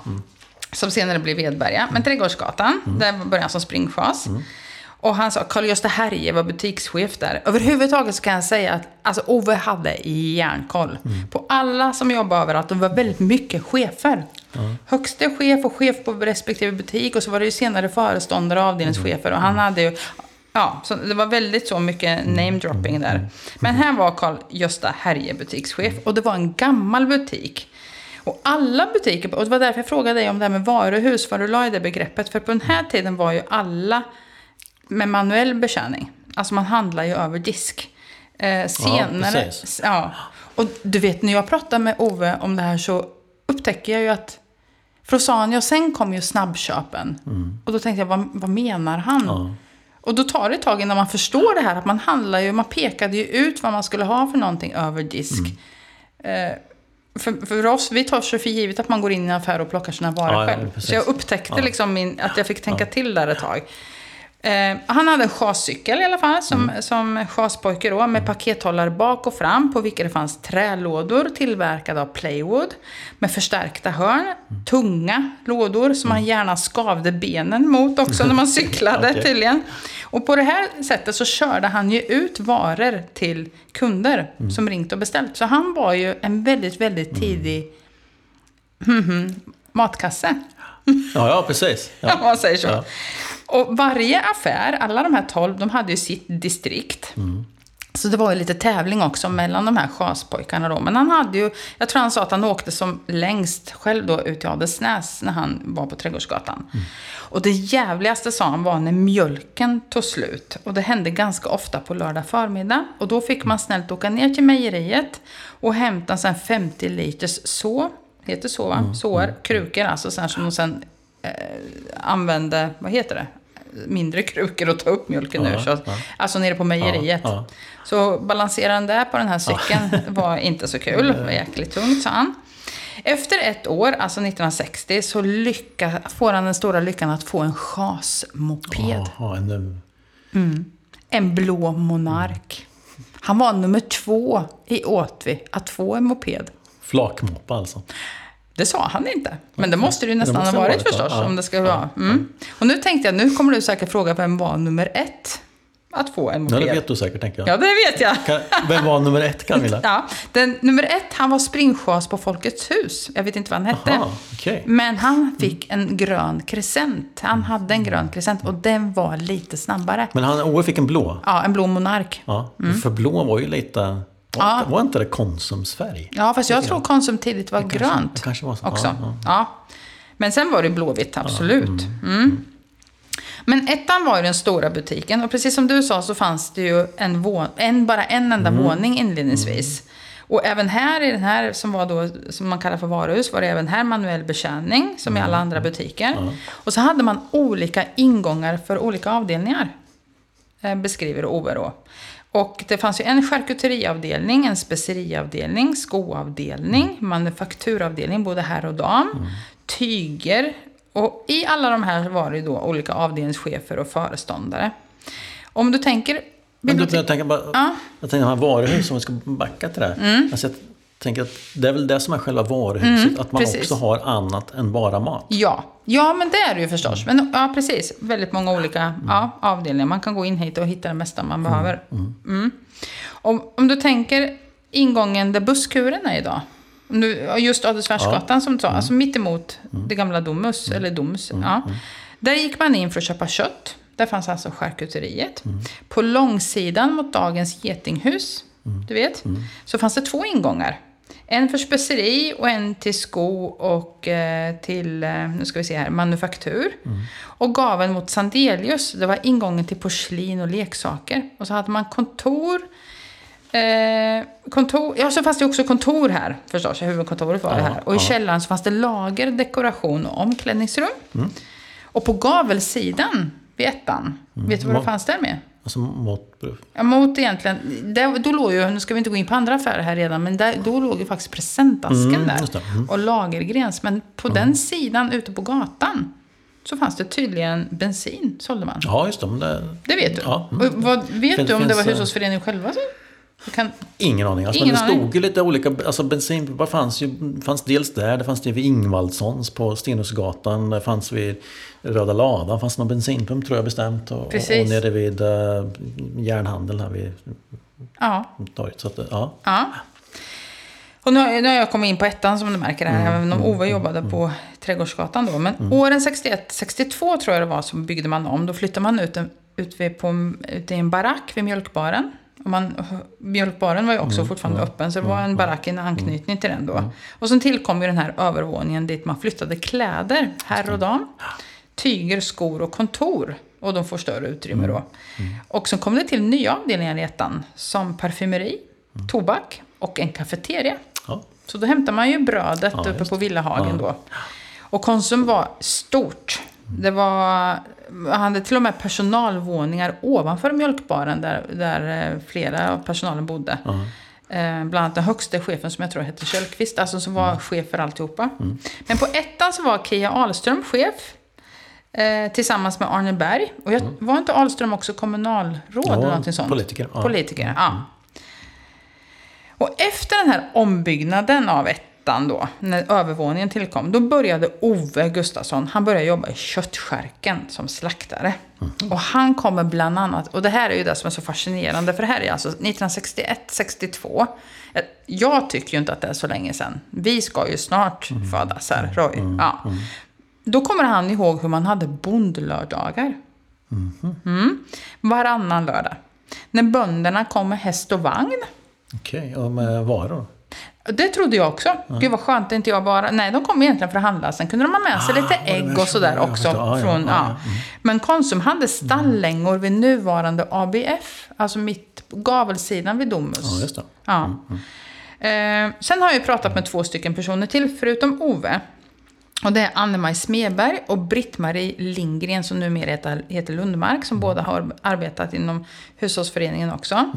[SPEAKER 1] Som senare blev Vedberga. Men Trädgårdsgatan, där började han som springchas. Och han sa, Carl-Gösta Herje var butikschef där. Överhuvudtaget så kan jag säga att alltså, Ove hade järnkoll på alla som jobbade överallt. Det var väldigt mycket chefer. Högste chef och chef på respektive butik. Och så var det ju senare föreståndare och avdelningschefer. Och han hade ju... Ja, så det var väldigt så mycket namedropping där. Men här var Carl-Gösta Herje butikschef. Och det var en gammal butik. Och alla butiker, och det var därför jag frågade dig om det här med varuhus, vad du la i det begreppet. För på den här tiden var ju alla med manuell betjäning. Alltså man handlar ju över disk. Eh, senare,
[SPEAKER 2] precis.
[SPEAKER 1] ja, Och du vet, när jag pratar med Ove om det här så upptäcker jag ju att för då sa han, ja sen kom ju snabbköpen. Och då tänkte jag, vad, vad menar han?
[SPEAKER 2] Ja.
[SPEAKER 1] Och då tar det ett tag innan man förstår det här. Att man handlar ju, man pekade ju ut vad man skulle ha för någonting över disk.
[SPEAKER 2] Mm.
[SPEAKER 1] Eh, för, för oss, vi tar så för givet att man går in i en affär och plockar sina varor
[SPEAKER 2] Ja, ja,
[SPEAKER 1] själv.
[SPEAKER 2] precis.
[SPEAKER 1] så jag upptäckte
[SPEAKER 2] Ja.
[SPEAKER 1] liksom min, att jag fick tänka till där ett tag. Eh, han hade en chascykel i alla fall, som,
[SPEAKER 2] Mm.
[SPEAKER 1] som chaspojke då, med pakethållare bak och fram, på vilka det fanns trälådor tillverkade av playwood, med förstärkta hörn,
[SPEAKER 2] Mm.
[SPEAKER 1] tunga lådor som man gärna skavde benen mot också när man cyklade
[SPEAKER 2] Okej.
[SPEAKER 1] tydligen. Och på det här sättet så körde han ju ut varor till kunder
[SPEAKER 2] Mm.
[SPEAKER 1] som ringt och beställt. Så han var ju en väldigt, väldigt tidig mhm, matkasse.
[SPEAKER 2] Ja, ja, precis. Ja.
[SPEAKER 1] Om man säger så.
[SPEAKER 2] Ja.
[SPEAKER 1] Och varje affär, alla de här tolv, de hade ju sitt distrikt. Så det var ju lite tävling också mellan de här chaspojkarna då. Men han hade ju, jag tror han sa att han åkte som längst själv då ut till Adelsnäs när han var på Trädgårdsgatan. Och det jävligaste sa han var när mjölken tog slut. Och det hände ganska ofta på lördag förmiddag. Och då fick man snällt åka ner till mejeriet och hämta en sån här 50 liters så. Heter så va? Sår, krukor alltså. Sen som de sen eh, använde, vad heter det? Mindre krukor och ta upp mjölken
[SPEAKER 2] Ja,
[SPEAKER 1] ur. Så,
[SPEAKER 2] ja.
[SPEAKER 1] Alltså nere på mejeriet.
[SPEAKER 2] Ja, ja.
[SPEAKER 1] Så balansera den där på den här cykeln var inte så kul. Det var jäkligt tungt, sa han. Efter ett år, alltså 1960, så lycka, får han den stora lyckan att få en chasmoped.
[SPEAKER 2] Jaha, en,
[SPEAKER 1] En blå Monark. Han var nummer två i Åtvi att få en moped.
[SPEAKER 2] flakmoppa alltså.
[SPEAKER 1] Det sa han inte. Men det måste det ju nästan
[SPEAKER 2] måste
[SPEAKER 1] ha varit
[SPEAKER 2] varit, ja.
[SPEAKER 1] förstås.
[SPEAKER 2] Ja.
[SPEAKER 1] Om det ska vara. Mm. Och nu tänkte jag, nu kommer du säkert fråga vem var nummer ett att få en
[SPEAKER 2] Ja,
[SPEAKER 1] moped.
[SPEAKER 2] det vet du säkert, tänker jag.
[SPEAKER 1] Ja, det vet jag.
[SPEAKER 2] Kan, vem var nummer ett, Camilla?
[SPEAKER 1] Ja, den, nummer ett, han var springchas på Folkets hus. Jag vet inte vad han hette.
[SPEAKER 2] Aha, okej.
[SPEAKER 1] Men han fick en grön crescent. Han hade en grön crescent och den var lite snabbare.
[SPEAKER 2] Men han, Ove fick en blå.
[SPEAKER 1] Ja, en blå monark.
[SPEAKER 2] Ja, För blå var ju lite... Var,
[SPEAKER 1] Ja.
[SPEAKER 2] inte, var inte det Konsumsfärg?
[SPEAKER 1] Ja, fast jag tror Konsum tidigt var
[SPEAKER 2] kanske-
[SPEAKER 1] grönt
[SPEAKER 2] det kanske var så.
[SPEAKER 1] också.
[SPEAKER 2] Ja,
[SPEAKER 1] Ja. Men sen var det blåvitt, absolut. Mm. Men ettan var ju den stora butiken och precis som du sa så fanns det ju en, en bara en enda
[SPEAKER 2] Mm.
[SPEAKER 1] våning inledningsvis. Och även här i den här som var då, som man kallar för varuhus, var det även här manuell betjäning, som i alla
[SPEAKER 2] Mm.
[SPEAKER 1] andra butiker. Och så hade man olika ingångar för olika avdelningar, eh, beskriver Ove då. Och det fanns ju en charkuteriavdelning, en speceriavdelning, skoavdelning, manufakturavdelning, både herr och dam, tyger. Och i alla de här var det då olika avdelningschefer och föreståndare. Om du tänker...
[SPEAKER 2] Men du, jag tänker bara...
[SPEAKER 1] Ja.
[SPEAKER 2] Jag tänker de här varuhus, om vi ska backa till det här.
[SPEAKER 1] Mm.
[SPEAKER 2] Alltså, tänker att det är väl det som är själva varuhuset, att man
[SPEAKER 1] Mm, precis.
[SPEAKER 2] också har annat än bara mat.
[SPEAKER 1] Ja, ja men det är det ju förstås. Men ja, precis. Väldigt många olika
[SPEAKER 2] Mm.
[SPEAKER 1] ja, avdelningar. Man kan gå in hit och hitta det mesta man behöver. Mm. Om, om du tänker ingången där busskuren är idag. Om du, ja, just Adelsvärsgatan som du sa,
[SPEAKER 2] Mm.
[SPEAKER 1] alltså mitt emot det gamla Domus, eller Domus. Ja. Där gick man in för att köpa kött. Där fanns alltså charkuteriet.
[SPEAKER 2] Mm.
[SPEAKER 1] På långsidan mot dagens getinghus,
[SPEAKER 2] Mm.
[SPEAKER 1] du vet, så fanns det två ingångar. En för speceri och en till sko och eh, till, eh, nu ska vi se här, manufaktur. Och gaven mot Sandelius, det var ingången till porslin och leksaker. Och så hade man kontor. Eh, kontor, ja, så fanns det också kontor här förstås. Huvudkontoret var det
[SPEAKER 2] Ja,
[SPEAKER 1] här. Och i
[SPEAKER 2] ja.
[SPEAKER 1] källaren så fanns det lager, dekoration och omklädningsrum. Och på gavelsidan vid ettan, vet du vad det fanns där med?
[SPEAKER 2] Alltså mot...
[SPEAKER 1] Ja, mot egentligen, där, då låg ju, nu ska vi inte gå in på andra affärer här redan, men där, då låg ju faktiskt presentasken
[SPEAKER 2] Mm,
[SPEAKER 1] där.
[SPEAKER 2] det. Mm.
[SPEAKER 1] Och lagergrens. Men på den sidan ute på gatan så fanns det tydligen bensin, sålde man.
[SPEAKER 2] Ja, just det. Det
[SPEAKER 1] Det vet du.
[SPEAKER 2] Ja, mm.
[SPEAKER 1] Och vad, vet
[SPEAKER 2] Fin-
[SPEAKER 1] du om det var hushållsföreningen själva som... Kan,
[SPEAKER 2] Ingen aning. Alltså,
[SPEAKER 1] Ingen
[SPEAKER 2] men det
[SPEAKER 1] aning.
[SPEAKER 2] stod ju lite olika, alltså bensinpumpar fanns ju, fanns dels där, det fanns det vid Ingvaldssons på Stenhusgatan, det fanns vid Röda Ladan, fanns någon bensinpump tror jag bestämt. Och,
[SPEAKER 1] Precis.
[SPEAKER 2] och nere vid uh, järnhandeln här vid
[SPEAKER 1] ja,
[SPEAKER 2] torget. Så att, ja.
[SPEAKER 1] ja. Och nu, har- nu har jag kommit in på ettan som du märker här,
[SPEAKER 2] Mm,
[SPEAKER 1] även om Ove jobbade på Trädgårdsgatan då. Men åren 61-62 tror jag det var som byggde man om. Då flyttade man ut, en- ut, vid, på, ut i en barack vid mjölkbaren. Man, mjölkbaren var ju också fortfarande öppen, så det var en barack i anknytning till den då. Och sen tillkom ju den här övervåningen dit man flyttade kläder, herr och dam. Tyger, skor och kontor. Och de får större utrymme då. Och så kom det till nya avdelningar i ettan, som parfymeri, tobak och en kafeteria.
[SPEAKER 2] Ja.
[SPEAKER 1] Så då hämtar man ju brödet
[SPEAKER 2] Ja,
[SPEAKER 1] uppe på Villahagen då. Och Konsum var stort. Det var, man hade till och med personalvåningar ovanför mjölkbaren där, där eh, flera av personalen bodde. Eh, bland annat den högsta chefen som jag tror hette Kjellqvist, alltså som var chef för alltihopa. Men på ettan så var Kia Ahlström chef. Eh, tillsammans med Arne Berg. Och jag, var inte Ahlström också kommunalråd eller någonting sånt?
[SPEAKER 2] politiker. Ja.
[SPEAKER 1] Politiker, ja. Och efter den här ombyggnaden av ettan då, när övervåningen tillkom, då började Ove Gustafsson, han började jobba i köttskärken som slaktare. Och han kommer bland annat, och det här är ju det som är så fascinerande, för det här är alltså 1961-62. Jag tycker ju inte att det är så länge sedan. Vi ska ju snart födas här, Roy. Ja. Då kommer han ihåg hur man hade bondlördagar. Mm. Varannan lördag. När bönderna kom med häst och vagn.
[SPEAKER 2] Okej, och med varor?
[SPEAKER 1] Det trodde jag också. Gud vad skönt, inte jag bara... Nej, de kom egentligen för att handla. Sen kunde de ha med sig
[SPEAKER 2] Ah,
[SPEAKER 1] lite ägg och sådär
[SPEAKER 2] så? Ja,
[SPEAKER 1] också.
[SPEAKER 2] ja, ja,
[SPEAKER 1] från,
[SPEAKER 2] ja,
[SPEAKER 1] ja.
[SPEAKER 2] ja. Mm.
[SPEAKER 1] Men Konsum hade stallängor vid nuvarande ABF. Alltså mitt gavelsidan vid Domus.
[SPEAKER 2] Ja, just det.
[SPEAKER 1] Ja. Eh, sen har jag pratat med två stycken personer till, förutom Ove. Och det är Anne-Maj Smedberg och Britt-Marie Lindgren som numera heter, heter Lundmark. Som båda har arbetat inom hushållsföreningen också.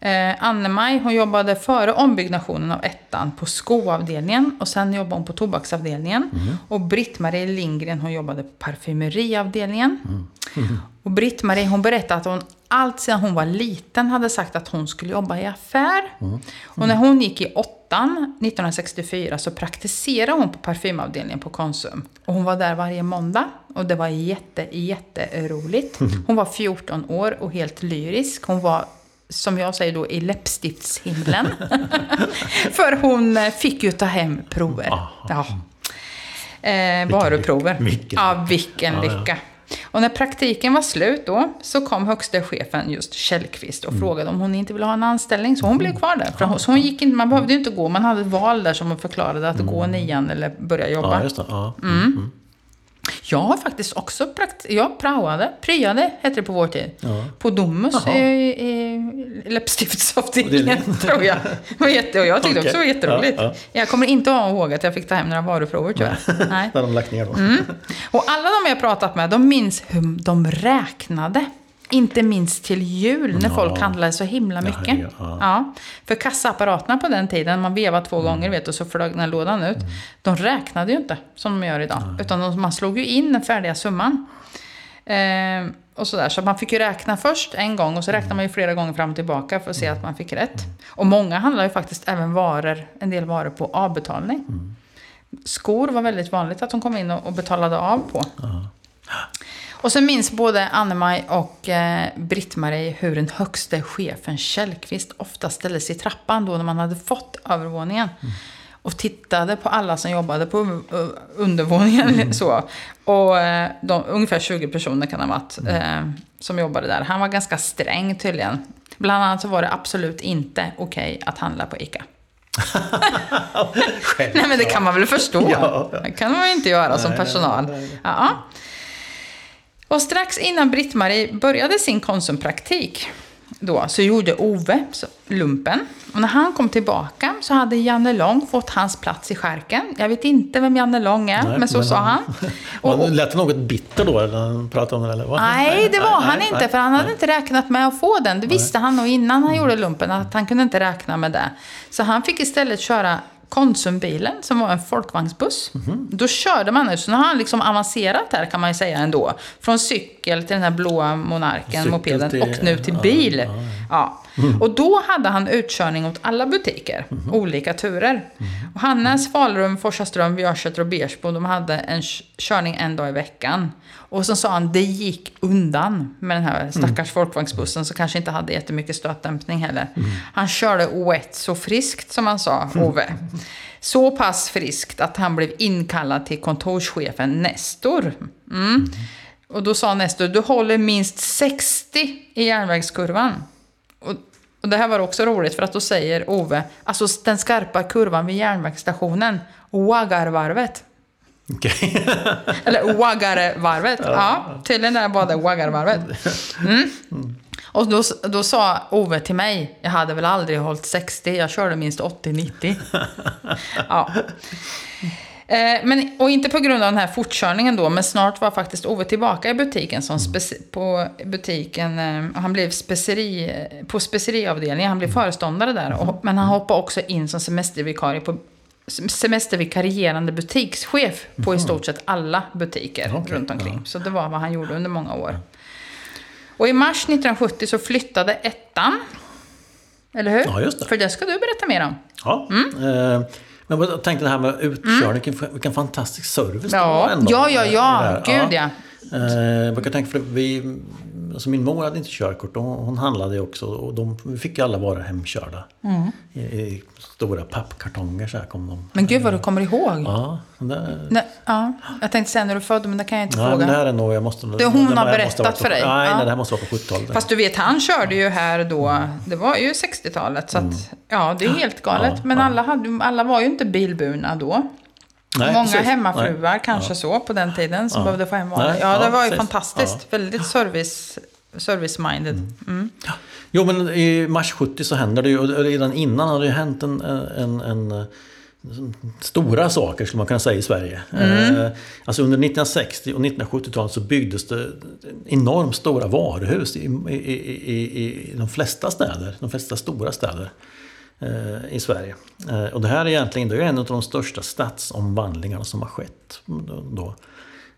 [SPEAKER 1] Eh, Anne-Maj hon jobbade före ombyggnationen av ettan på skoavdelningen. Och sen jobbade hon på tobaksavdelningen. Och Britt-Marie Lindgren hon jobbade på parfymeriavdelningen. Och Britt-Marie hon berättade att hon allt sedan hon var liten hade sagt att hon skulle jobba i affär. Och när hon gick i åttan 1964 så praktiserade hon på parfymavdelningen på Konsum. Och hon var där varje måndag. Och det var jätte, jätteroligt. Hon var 14 år och helt lyrisk. Hon var som jag säger då, i läppstiftshimlen. För hon eh, fick ju ta hem prover. Ja. Eh, varuprover.
[SPEAKER 2] vilken
[SPEAKER 1] ja, vilken
[SPEAKER 2] Ja, ja.
[SPEAKER 1] lycka. Och när praktiken var slut då, så kom högsta chefen just Kjellqvist
[SPEAKER 2] Mm.
[SPEAKER 1] och frågade om hon inte ville ha en anställning. Så hon blev kvar där. För hon, så hon gick inte, man behövde ju inte gå, man hade ett val där som förklarade att gå nian eller börja jobba.
[SPEAKER 2] Mm. Ja, just det. Ja.
[SPEAKER 1] Mm. Jag har faktiskt också prakt jag praoade, pryade hette det på vår tid.
[SPEAKER 2] Ja.
[SPEAKER 1] På Domus i, i läppstiftsavdelningen tror jag. Det var jätte, och jag tyckte också det var jätteroligt.
[SPEAKER 2] Ja, ja.
[SPEAKER 1] Jag kommer inte ihåg att jag fick ta hem några varuprover tyvärr. Nej.
[SPEAKER 2] Har de lagt ner då.
[SPEAKER 1] Mm. Och alla de jag pratat med, de minns hur de räknade. Inte minst till jul när
[SPEAKER 2] Ja.
[SPEAKER 1] folk handlade så himla
[SPEAKER 2] Ja,
[SPEAKER 1] mycket.
[SPEAKER 2] herregud, ja.
[SPEAKER 1] Ja. För kassapparaterna på den tiden, man vevade två gånger vet och så flög den lådan ut. De räknade ju inte som de gör idag. Utan de, man slog ju in den färdiga summan. Eh, och sådär. Så man fick ju räkna först en gång och så räknar man ju flera gånger fram och tillbaka för att se att man fick rätt. Och många handlar ju faktiskt även varor, en del varor på avbetalning. Skor var väldigt vanligt att de kom in och och betalade av på. Och så minns både Anne-Maj och eh, Britt-Marie hur den högste chefen Källqvist ofta ställde sig i trappan då när man hade fått övervåningen. Och tittade på alla som jobbade på uh, undervåningen. Så. Och eh, de, ungefär 20 personer kan det ha varit eh, som jobbade där. Han var ganska sträng tydligen. Bland annat så var det absolut inte okej att handla på ICA. Nej men det kan man väl förstå.
[SPEAKER 2] Ja.
[SPEAKER 1] Det kan man ju inte göra som personal. Ja. Och strax innan Britt-Marie började sin konsumpraktik då, så gjorde Ove lumpen. Och när han kom tillbaka så hade Janne Lång fått hans plats i skärken. Jag vet inte vem Janne Lång är,
[SPEAKER 2] Nej,
[SPEAKER 1] men så
[SPEAKER 2] men
[SPEAKER 1] sa han.
[SPEAKER 2] han-
[SPEAKER 1] Och,
[SPEAKER 2] Man lät något bitter då när han pratade om det? Eller? vad?
[SPEAKER 1] Nej, det var han
[SPEAKER 2] nej,
[SPEAKER 1] inte.
[SPEAKER 2] nej,
[SPEAKER 1] För han hade
[SPEAKER 2] nej.
[SPEAKER 1] inte räknat med att få den. Det visste han nog innan han gjorde lumpen. Att han kunde inte räkna med det. Så han fick istället köra Konsumbilen, som var en folkvagnsbuss. Då körde man, så nu har han liksom avancerat här kan man ju säga ändå. Från cykel till den här blåa monarken,
[SPEAKER 2] Cykel
[SPEAKER 1] mopeden,
[SPEAKER 2] till-
[SPEAKER 1] och nu till bil.
[SPEAKER 2] ja,
[SPEAKER 1] Ja. Och då hade han utkörning åt alla butiker, olika turer. Och Hannes, Falrum, Forsaström, Björsätter och Bersbo, de hade en körning en dag i veckan. Och så sa han, det gick undan med den här stackars folkvagnsbussen som kanske inte hade jättemycket stötdämpning heller. Han körde wet så friskt som han sa, Ove. Så pass friskt att han blev inkallad till kontorschefen Nestor. Mm. Och då sa Nestor, du håller minst 60 i järnvägskurvan. Och, och det här var också roligt för att då säger Ove, alltså den skarpa kurvan vid järnvägsstationen, Waggarvarvet.
[SPEAKER 2] Okej.
[SPEAKER 1] Eller Waggarevarvet. Ja, tydligen var det Waggarvarvet. Mm. Och då, då sa Ove till mig, jag hade väl aldrig hållit 60, jag körde minst 80-90. Ja. Eh, Men, och inte på grund av den här fortkörningen då, men snart var faktiskt Ove tillbaka i butiken som speci- på butiken. eh, Han blev speceri, på speceriavdelningen, han blev föreståndare där. Och, men han hoppade också in som semestervikarie på semestervikarierande butikschef på i stort sett alla butiker
[SPEAKER 2] Okej,
[SPEAKER 1] runt omkring. Så det var vad han gjorde under många år. Och i mars 1970 så flyttade ettan. Eller hur?
[SPEAKER 2] Ja, just det.
[SPEAKER 1] För det ska du berätta mer om.
[SPEAKER 2] Ja. Eh, Men jag tänkte det här med utkörning, vilken, vilken fantastisk service det
[SPEAKER 1] Ja,
[SPEAKER 2] var ändå.
[SPEAKER 1] ja, ja, ja.
[SPEAKER 2] det.
[SPEAKER 1] Gud ja.
[SPEAKER 2] Eh, Jag brukar tänka för vi, alltså min mor hade inte körkort och hon handlade också och de, fick alla varor hemkörda.
[SPEAKER 1] Mm.
[SPEAKER 2] I, I stora pappkartonger så här kom de.
[SPEAKER 1] Men gud vad du kommer ihåg.
[SPEAKER 2] Ja, det,
[SPEAKER 1] Nej, ja. Jag tänkte säga när du föddes, men det kan jag inte
[SPEAKER 2] nej,
[SPEAKER 1] fråga.
[SPEAKER 2] men det här är nog, jag måste...
[SPEAKER 1] Det hon har berättat för dig.
[SPEAKER 2] Nej,
[SPEAKER 1] Ja.
[SPEAKER 2] nej, det här måste vara på 70-talet.
[SPEAKER 1] Fast du vet, han körde ju här då, det var ju 60-talet. Så att, ja, det är helt galet.
[SPEAKER 2] Mm. Ja,
[SPEAKER 1] men alla, hade, alla var ju inte bilburna då.
[SPEAKER 2] Nej,
[SPEAKER 1] Många
[SPEAKER 2] precis.
[SPEAKER 1] hemmafruar
[SPEAKER 2] Nej.
[SPEAKER 1] kanske så på den tiden som
[SPEAKER 2] Ja.
[SPEAKER 1] behövde få hem varor. Ja, det
[SPEAKER 2] ja,
[SPEAKER 1] var ju
[SPEAKER 2] precis.
[SPEAKER 1] fantastiskt. Väldigt service, service-minded. Mm.
[SPEAKER 2] Jo, men i mars 70 så händer det ju, och redan innan hade det ju hänt en, en, en, stora saker skulle man kunna säga i Sverige.
[SPEAKER 1] Mm.
[SPEAKER 2] Eh, alltså under 1960 och 1970-talet så byggdes det enormt stora varuhus i, i, i, i, i de flesta städer, de flesta stora städer i Sverige. Eh, och det här är egentligen det är en av de största stadsomvandlingarna som har skett. Då.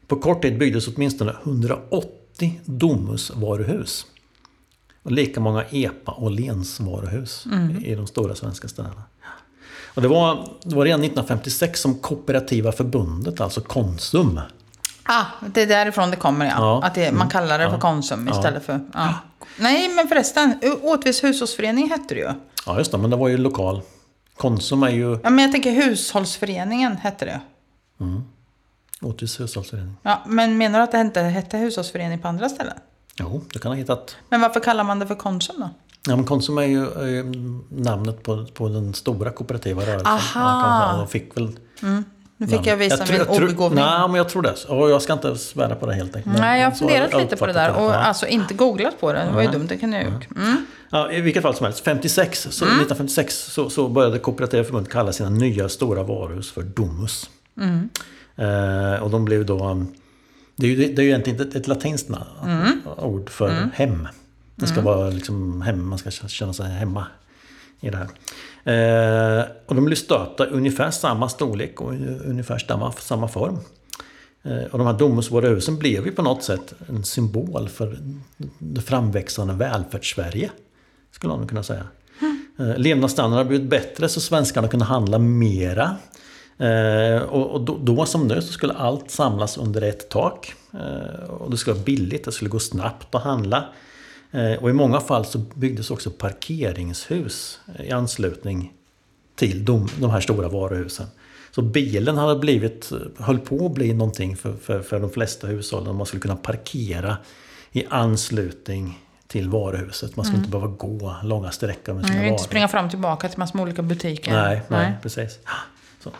[SPEAKER 2] På kort tid byggdes åtminstone 180 Domusvaruhus. Och lika många EPA och Lensvaruhus i de stora svenska städerna. Och det, var, det var redan 1956 som Kooperativa förbundet, alltså Konsum,
[SPEAKER 1] Ah, det är därifrån det kommer ja.
[SPEAKER 2] Ja.
[SPEAKER 1] Att det, man kallar det för Konsum istället för... Ja. Nej, men förresten. Åtvids hushållsförening hette det ju.
[SPEAKER 2] Ja just det, men det var ju lokal. Konsum är ju
[SPEAKER 1] Ja, men jag tänker hushållsföreningen hette det.
[SPEAKER 2] Åtvids hushållsförening.
[SPEAKER 1] Ja, men menar du att det inte hette hushållsförening på andra ställen?
[SPEAKER 2] Jo, du kan ha hittat.
[SPEAKER 1] Men varför kallar man det för Konsum då?
[SPEAKER 2] Ja, men Konsum är ju, är ju namnet på, på den stora kooperativa rörelsen.
[SPEAKER 1] Aha.
[SPEAKER 2] Ja. De fick väl
[SPEAKER 1] Nu fick jag visa
[SPEAKER 2] tror-
[SPEAKER 1] min
[SPEAKER 2] tror-
[SPEAKER 1] obegåvning.
[SPEAKER 2] Nej, men jag tror det. Och jag ska inte svära på det helt enkelt.
[SPEAKER 1] Nej, jag har funderat
[SPEAKER 2] jag
[SPEAKER 1] lite på det där och
[SPEAKER 2] Ja.
[SPEAKER 1] alltså inte googlat på det. Det var ju dumt, det kunde jag ha gjort. Mm.
[SPEAKER 2] Ja, I vilket fall som helst, 56, så, 1956 så, så började Kooperativa förbundet kalla sina nya stora varuhus för Domus. Eh, och de blev då... Det är ju, det är ju egentligen ett, ett latinskt na- ord för hem. Det ska vara liksom hem, man ska känna sig hemma i det här. Eh, och de blev stöpta ungefär samma storlek och ungefär samma, samma form. Eh, Och de här Domusvaruhusen blev ju på något sätt en symbol för det framväxande välfärdssverige. Skulle man kunna säga. Eh, Levnadsstandarden har blivit bättre så svenskarna kunde handla mera. Eh, Och och då, då som nu så skulle allt samlas under ett tak. Eh, Och det skulle vara billigt, det skulle gå snabbt att handla. Eh, Och i många fall så byggdes också parkeringshus i anslutning till de, de här stora varuhusen. Så bilen hade blivit, höll på att bli någonting för, för, för de flesta hushållen. Man skulle kunna parkera i anslutning till varuhuset. Man skulle inte behöva gå långa sträckor med sina varor.
[SPEAKER 1] inte springa fram och tillbaka till massor med olika butiker.
[SPEAKER 2] Nej, nej, precis. Så.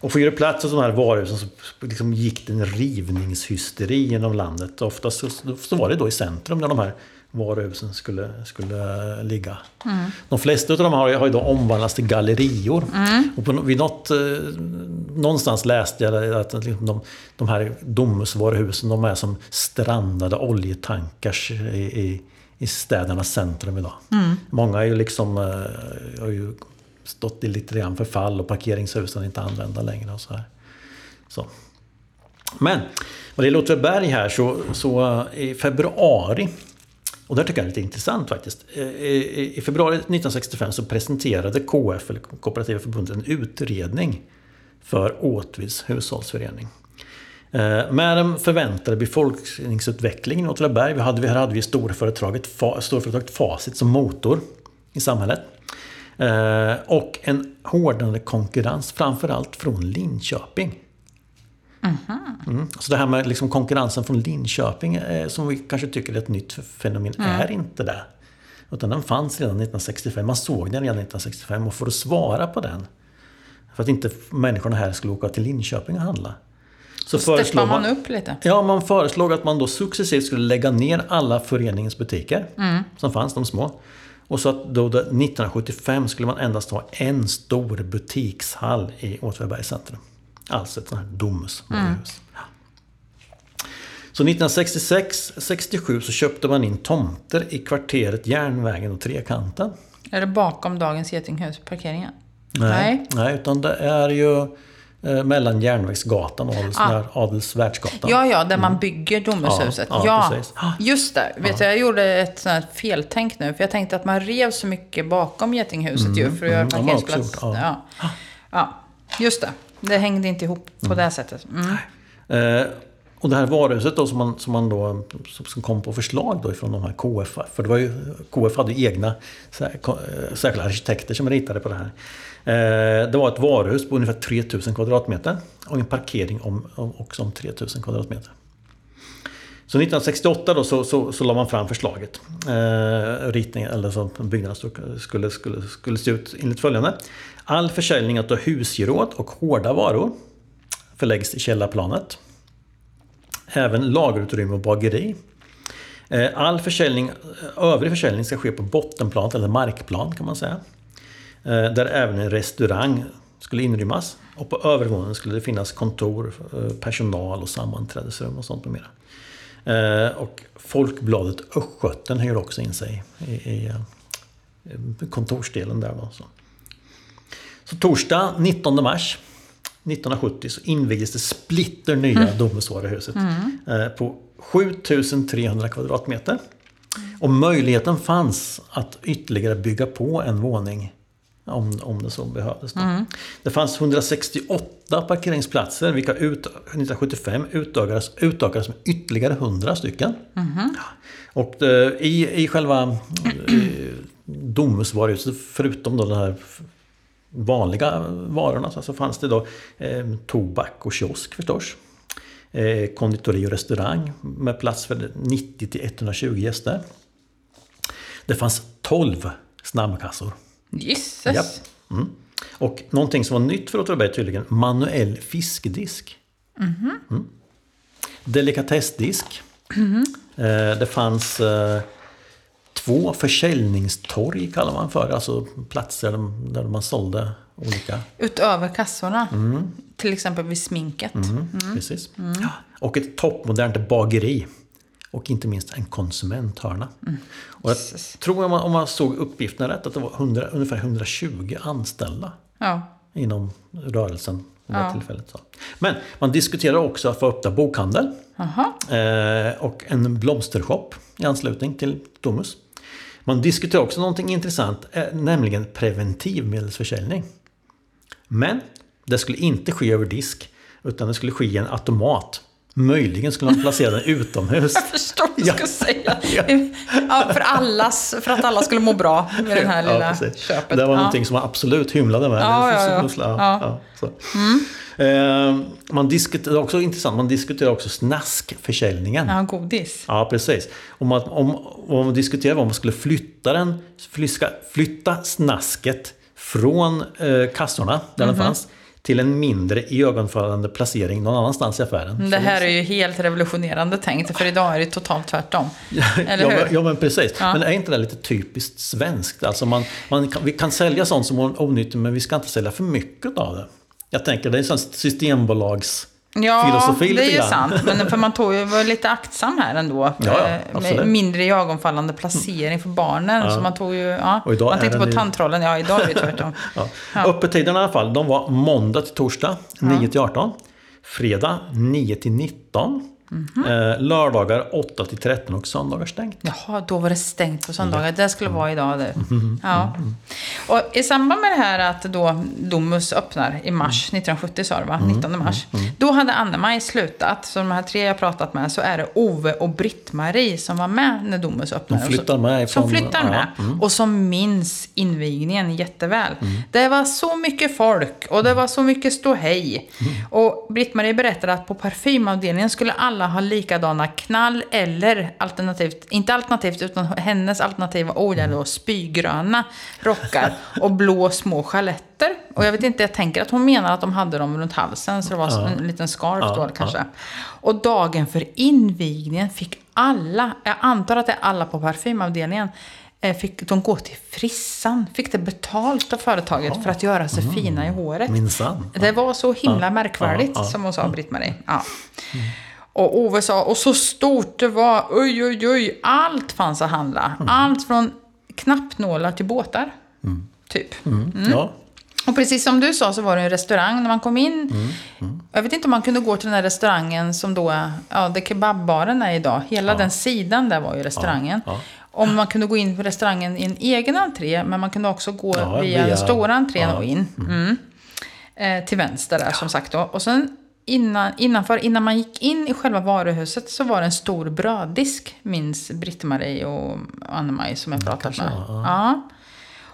[SPEAKER 2] Och för att göra plats åt de här varuhusen så liksom gick det en rivningshysteri genom landet. Oftast så, så var det då i centrum där de här varuhusen skulle, skulle ligga. De flesta av dem har, har då omvandlats till gallerior. Och på, vid något, eh, någonstans läste jag att liksom de, de här Domusvaruhusen de är som strandade oljetankars i, i, i städernas centrum idag. Många är ju liksom, eh, har ju stått i lite grann förfall och parkeringshusen är inte använda längre. Och så här. Så. Men vad det gäller Åtvidaberg här så, så eh, i februari och det tycker jag är lite intressant faktiskt. Eh, eh, I, februari 1965 så presenterade KF, eller Kooperativa förbundet, en utredning för Åtvids hushållsförening. Eh, med den förväntade befolkningsutvecklingen i Åtvidaberg, vi hade, vi här hade vi storföretaget, storföretaget Facit som motor i samhället. Och en hårdnande konkurrens, framförallt från Linköping. Mm. Så det här med liksom konkurrensen från Linköping, eh, som vi kanske tycker är ett nytt fenomen, är inte det. Utan den fanns redan 1965. Man såg den redan 1965 och för att svara på den, för att inte människorna här skulle åka till Linköping och handla. Så
[SPEAKER 1] Steppar
[SPEAKER 2] föreslog
[SPEAKER 1] man upp lite.
[SPEAKER 2] Ja, man föreslog att man då successivt skulle lägga ner alla föreningens butiker som fanns, de små. Och så att då det- 1975 skulle man endast ha en stor butikshall i Åtvidabergs centrum. Alltså ett sånt här Domusvaruhus. Ja. Så 1966-67 så köpte man in tomter i kvarteret Järnvägen och Trekanten.
[SPEAKER 1] Är det bakom dagens Getinghus, parkeringen?
[SPEAKER 2] Nej, nej utan det är ju eh, mellan Järnvägsgatan och
[SPEAKER 1] Ah.
[SPEAKER 2] Adelsvärdsgatan.
[SPEAKER 1] Ja, ja, där man bygger Domushuset.
[SPEAKER 2] Ja,
[SPEAKER 1] Ja,
[SPEAKER 2] ja, precis.
[SPEAKER 1] just det. Vet du, jag gjorde ett sånt här feltänk nu. För jag tänkte att man rev så mycket bakom Getinghuset ju för att göra
[SPEAKER 2] mm, också
[SPEAKER 1] parkeringsplats. ja. Ja. just det. Det hängde inte ihop på det sättet. Mm.
[SPEAKER 2] Eh, och det här varuhuset då som man, som man då som- kom på förslag då ifrån de här KF. För det var ju, KF hade ju egna eh, särskilda arkitekter som ritade på det här. Eh, det var ett varuhus på ungefär 3000 kvadratmeter. Och en parkering om, om, också om 3000 kvadratmeter. Så 1968 då så, så, så la man fram förslaget. Eh, ritningen, eller så byggnaden skulle, skulle, skulle se ut enligt följande. All försäljning av husgeråd och hårda varor förläggs i källarplanet. Även lagerutrymme och bageri. Eh, all försäljning, eh, övrig försäljning ska ske på bottenplan eller markplan kan man säga. Eh, där även en restaurang skulle inrymmas. Och på övervåningen skulle det finnas kontor, personal och sammanträdesrum och sånt med mera. Och Folkbladet Östgöten hyr också in sig i, i kontorsdelen där. Då, så så torsdag 19 mars 1970 så invigdes det splitter nya Domusvaruhuset eh, på 7300 kvadratmeter. Och möjligheten fanns att ytterligare bygga på en våning om, om det så behövdes. Då. Det fanns 168 parkeringsplatser vilka ut, 1975 utökades, utökades med ytterligare 100 stycken. Och eh, i, i själva eh, Domusvaruhuset, förutom då den här vanliga varorna så fanns det då eh, tobak och kiosk förstås. Eh, konditori och restaurang med plats för 90 till 120 gäster. Det fanns 12 snabbkassor.
[SPEAKER 1] Gisses.
[SPEAKER 2] Japp. Mm. Och någonting som var nytt för Åtvidaberg tydligen, manuell fiskdisk. Mm. Delikatessdisk. Eh, det fanns eh, två försäljningstorg kallar man för, alltså platser där, man sålde olika
[SPEAKER 1] Utöver kassorna. Till exempel vid sminket.
[SPEAKER 2] Precis. Ja. Och ett toppmodernt bageri. Och inte minst en konsumenthörna. Och jag
[SPEAKER 1] Jesus.
[SPEAKER 2] tror om man, om man såg uppgifterna rätt att det var 100, ungefär 120 anställda
[SPEAKER 1] Ja.
[SPEAKER 2] inom rörelsen
[SPEAKER 1] Ja.
[SPEAKER 2] tillfället. Så. Men man diskuterar också att få öppna bokhandel eh, och en blomstershop i anslutning till Domus. Man diskuterar också någonting intressant, eh, nämligen preventivmedelsförsäljning. Men det skulle inte ske över disk, utan det skulle ske i en automat. Möjligen skulle man placera den utomhus.
[SPEAKER 1] Jag förstår vad du
[SPEAKER 2] Ja.
[SPEAKER 1] ska säga.
[SPEAKER 2] Ja.
[SPEAKER 1] Ja, för, allas, för att alla skulle må bra med det här lilla
[SPEAKER 2] precis.
[SPEAKER 1] köpet.
[SPEAKER 2] Det var
[SPEAKER 1] ja.
[SPEAKER 2] någonting som man absolut hymlade med.
[SPEAKER 1] Ja, ja, ja. Ja. Mm.
[SPEAKER 2] så. Eh, man diskuterar också intressant, man diskuterar också snaskförsäljningen.
[SPEAKER 1] Ja, godis.
[SPEAKER 2] Ja, precis. Om man, om, om man diskuterar om man skulle flytta den, flytta, snasket från eh, kassorna, där
[SPEAKER 1] Mhm.
[SPEAKER 2] den fanns, till en mindre iögonfallande placering någon annanstans i affären.
[SPEAKER 1] Det här är ju helt revolutionerande tänkt, för idag är det totalt tvärtom.
[SPEAKER 2] Ja, men, ja, men precis.
[SPEAKER 1] Ja.
[SPEAKER 2] Men är inte det lite typiskt svenskt? Alltså man, man kan, vi kan sälja sånt som är onyttigt, men vi ska inte sälja för mycket av det. Jag tänker, det är en sån systembolags...
[SPEAKER 1] Ja,
[SPEAKER 2] filosofi
[SPEAKER 1] det är ju sant. Men för man tog ju, var lite aktsam här ändå.
[SPEAKER 2] Ja, ja,
[SPEAKER 1] Eh, mindre iögonfallande placering för barnen. Så man tog ju, ja.
[SPEAKER 2] Och idag
[SPEAKER 1] man tänkte på
[SPEAKER 2] ju-
[SPEAKER 1] tandtrollen. Ja, idag är det tvärtom.
[SPEAKER 2] Ja.
[SPEAKER 1] Ja.
[SPEAKER 2] Öppettiderna i alla fall, de var måndag till torsdag 9 till 18. Fredag 9 till 19.
[SPEAKER 1] Mhm.
[SPEAKER 2] Eh, lördagar 8 till 13 och söndagar stängt.
[SPEAKER 1] Jaha, då var det stängt på söndagar. Det skulle vara idag det.
[SPEAKER 2] Mm.
[SPEAKER 1] Ja. Och i samband med det här att då Domus öppnar i mars 1970 sa du va?
[SPEAKER 2] Mm.
[SPEAKER 1] 19 mars. Då hade Anne-Maj slutat. Så de här tre jag pratat med så är det Ove och Britt-Marie som var med när Domus öppnade.
[SPEAKER 2] De flyttar med
[SPEAKER 1] Som
[SPEAKER 2] ifrån-
[SPEAKER 1] flyttar
[SPEAKER 2] ja,
[SPEAKER 1] med.
[SPEAKER 2] mm.
[SPEAKER 1] Och som minns invigningen jätteväl. Det var så mycket folk och det var så mycket ståhej. Och Britt-Marie berättade att på parfymavdelningen skulle alla ha likadana knall eller alternativt, inte alternativt utan hennes alternativa ord är då spygröna rockar och blå små chaletter. Och jag vet inte, jag tänker att hon menar att de hade dem runt halsen så det var en liten scarf
[SPEAKER 2] Ja,
[SPEAKER 1] då
[SPEAKER 2] ja.
[SPEAKER 1] kanske. Och dagen för invigningen fick alla, jag antar att det är alla på parfymavdelningen, eh, fick de gå till frissan. Fick det betalt av företaget för att göra sig fina i håret.
[SPEAKER 2] Minsann.
[SPEAKER 1] Det var så himla märkvärdigt,
[SPEAKER 2] ja, ja.
[SPEAKER 1] som hon sa, Britt-Marie. Ja. Och Ove sa, och så stort det var, oj, oj, oj, allt fanns att handla. Allt från knappnålar till båtar. Typ.
[SPEAKER 2] Mm. Ja.
[SPEAKER 1] Och precis som du sa så var det en restaurang när man kom in.
[SPEAKER 2] Mm,
[SPEAKER 1] Jag vet inte om man kunde gå till den här restaurangen som då, ja, där kebabbaren är idag. Hela den sidan där var ju restaurangen.
[SPEAKER 2] Ja,
[SPEAKER 1] Om man kunde gå in på restaurangen i en egen entré, men man kunde också gå
[SPEAKER 2] Ja,
[SPEAKER 1] via,
[SPEAKER 2] via-
[SPEAKER 1] den stora entrén
[SPEAKER 2] ja,
[SPEAKER 1] och in. Mm. Eh, till vänster där som sagt då. Och sen innan, innanför, innan man gick in i själva varuhuset så var det en stor bröddisk, minns Britt-Marie och Anne-Maj som jag pratat
[SPEAKER 2] kanske
[SPEAKER 1] med. Ja.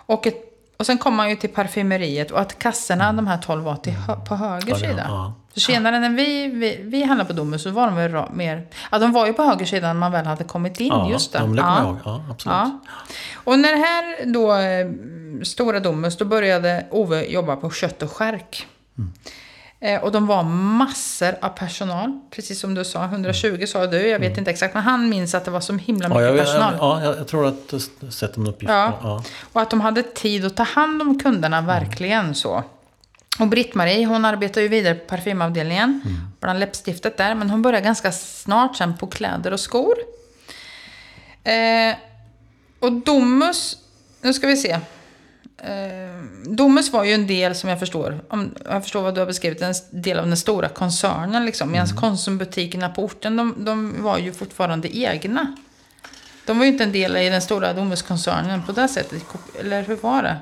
[SPEAKER 1] Och, ett, och sen kom man ju till parfymeriet och att kassorna, de här 12 var till hö, på höger
[SPEAKER 2] Ja,
[SPEAKER 1] sida.
[SPEAKER 2] ja.
[SPEAKER 1] Så senare när vi, vi, vi handlade på Domus så var de väl mer... Ja, de var ju på höger sida när man väl hade kommit in,
[SPEAKER 2] Ja,
[SPEAKER 1] just det.
[SPEAKER 2] kommer
[SPEAKER 1] ja.
[SPEAKER 2] jag ihåg. Ja, absolut.
[SPEAKER 1] Ja. Och när det här då, eh, stora Domus, då började Ove jobba på kött och skärk.
[SPEAKER 2] Mm.
[SPEAKER 1] Eh, och de var massor av personal, precis som du sa. 120 sa du, jag vet
[SPEAKER 2] Mm.
[SPEAKER 1] inte exakt. Men han minns att det var så himla mycket
[SPEAKER 2] Ja, jag,
[SPEAKER 1] personal.
[SPEAKER 2] ja, jag, jag tror att jag sett en uppgift.
[SPEAKER 1] Ja.
[SPEAKER 2] Ja.
[SPEAKER 1] Och att de hade tid att ta hand om kunderna, verkligen så. Och Britt-Marie, hon arbetar ju vidare på parfymavdelningen, bland läppstiftet där. Men hon börjar ganska snart sen på kläder och skor. Eh, och Domus, nu ska vi se. Eh, Domus var ju en del, som jag förstår, om jag förstår vad du har beskrivit, en del av den stora koncernen. Liksom. Medan Konsumbutikerna på orten, de, de var ju fortfarande egna. De var ju inte en del i den stora Domuskoncernen på det sättet. Eller hur var det?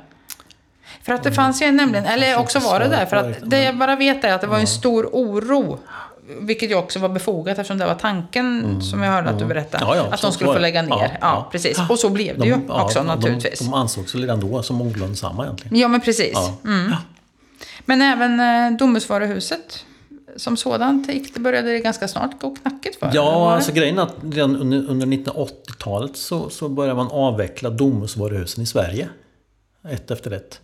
[SPEAKER 1] För att det fanns ju nämligen, eller också var det där, för att det jag bara vet är att det var en stor oro. Vilket ju också var befogat eftersom det var tanken som jag hörde att du berättade.
[SPEAKER 2] Mm. Ja, ja,
[SPEAKER 1] att de skulle få lägga ner. Ja, precis. Och så blev det ju
[SPEAKER 2] ja,
[SPEAKER 1] också
[SPEAKER 2] de-
[SPEAKER 1] naturligtvis.
[SPEAKER 2] De, de ansågs redan då som olönsamma egentligen.
[SPEAKER 1] Ja, men precis. Mm. Men även eh, Domusvaruhuset som sådant gick, det började det ganska snart gå knackigt för.
[SPEAKER 2] Ja, alltså grejen är att redan under, under 1980-talet så, så började man avveckla Domusvaruhusen i Sverige. Ett efter ett.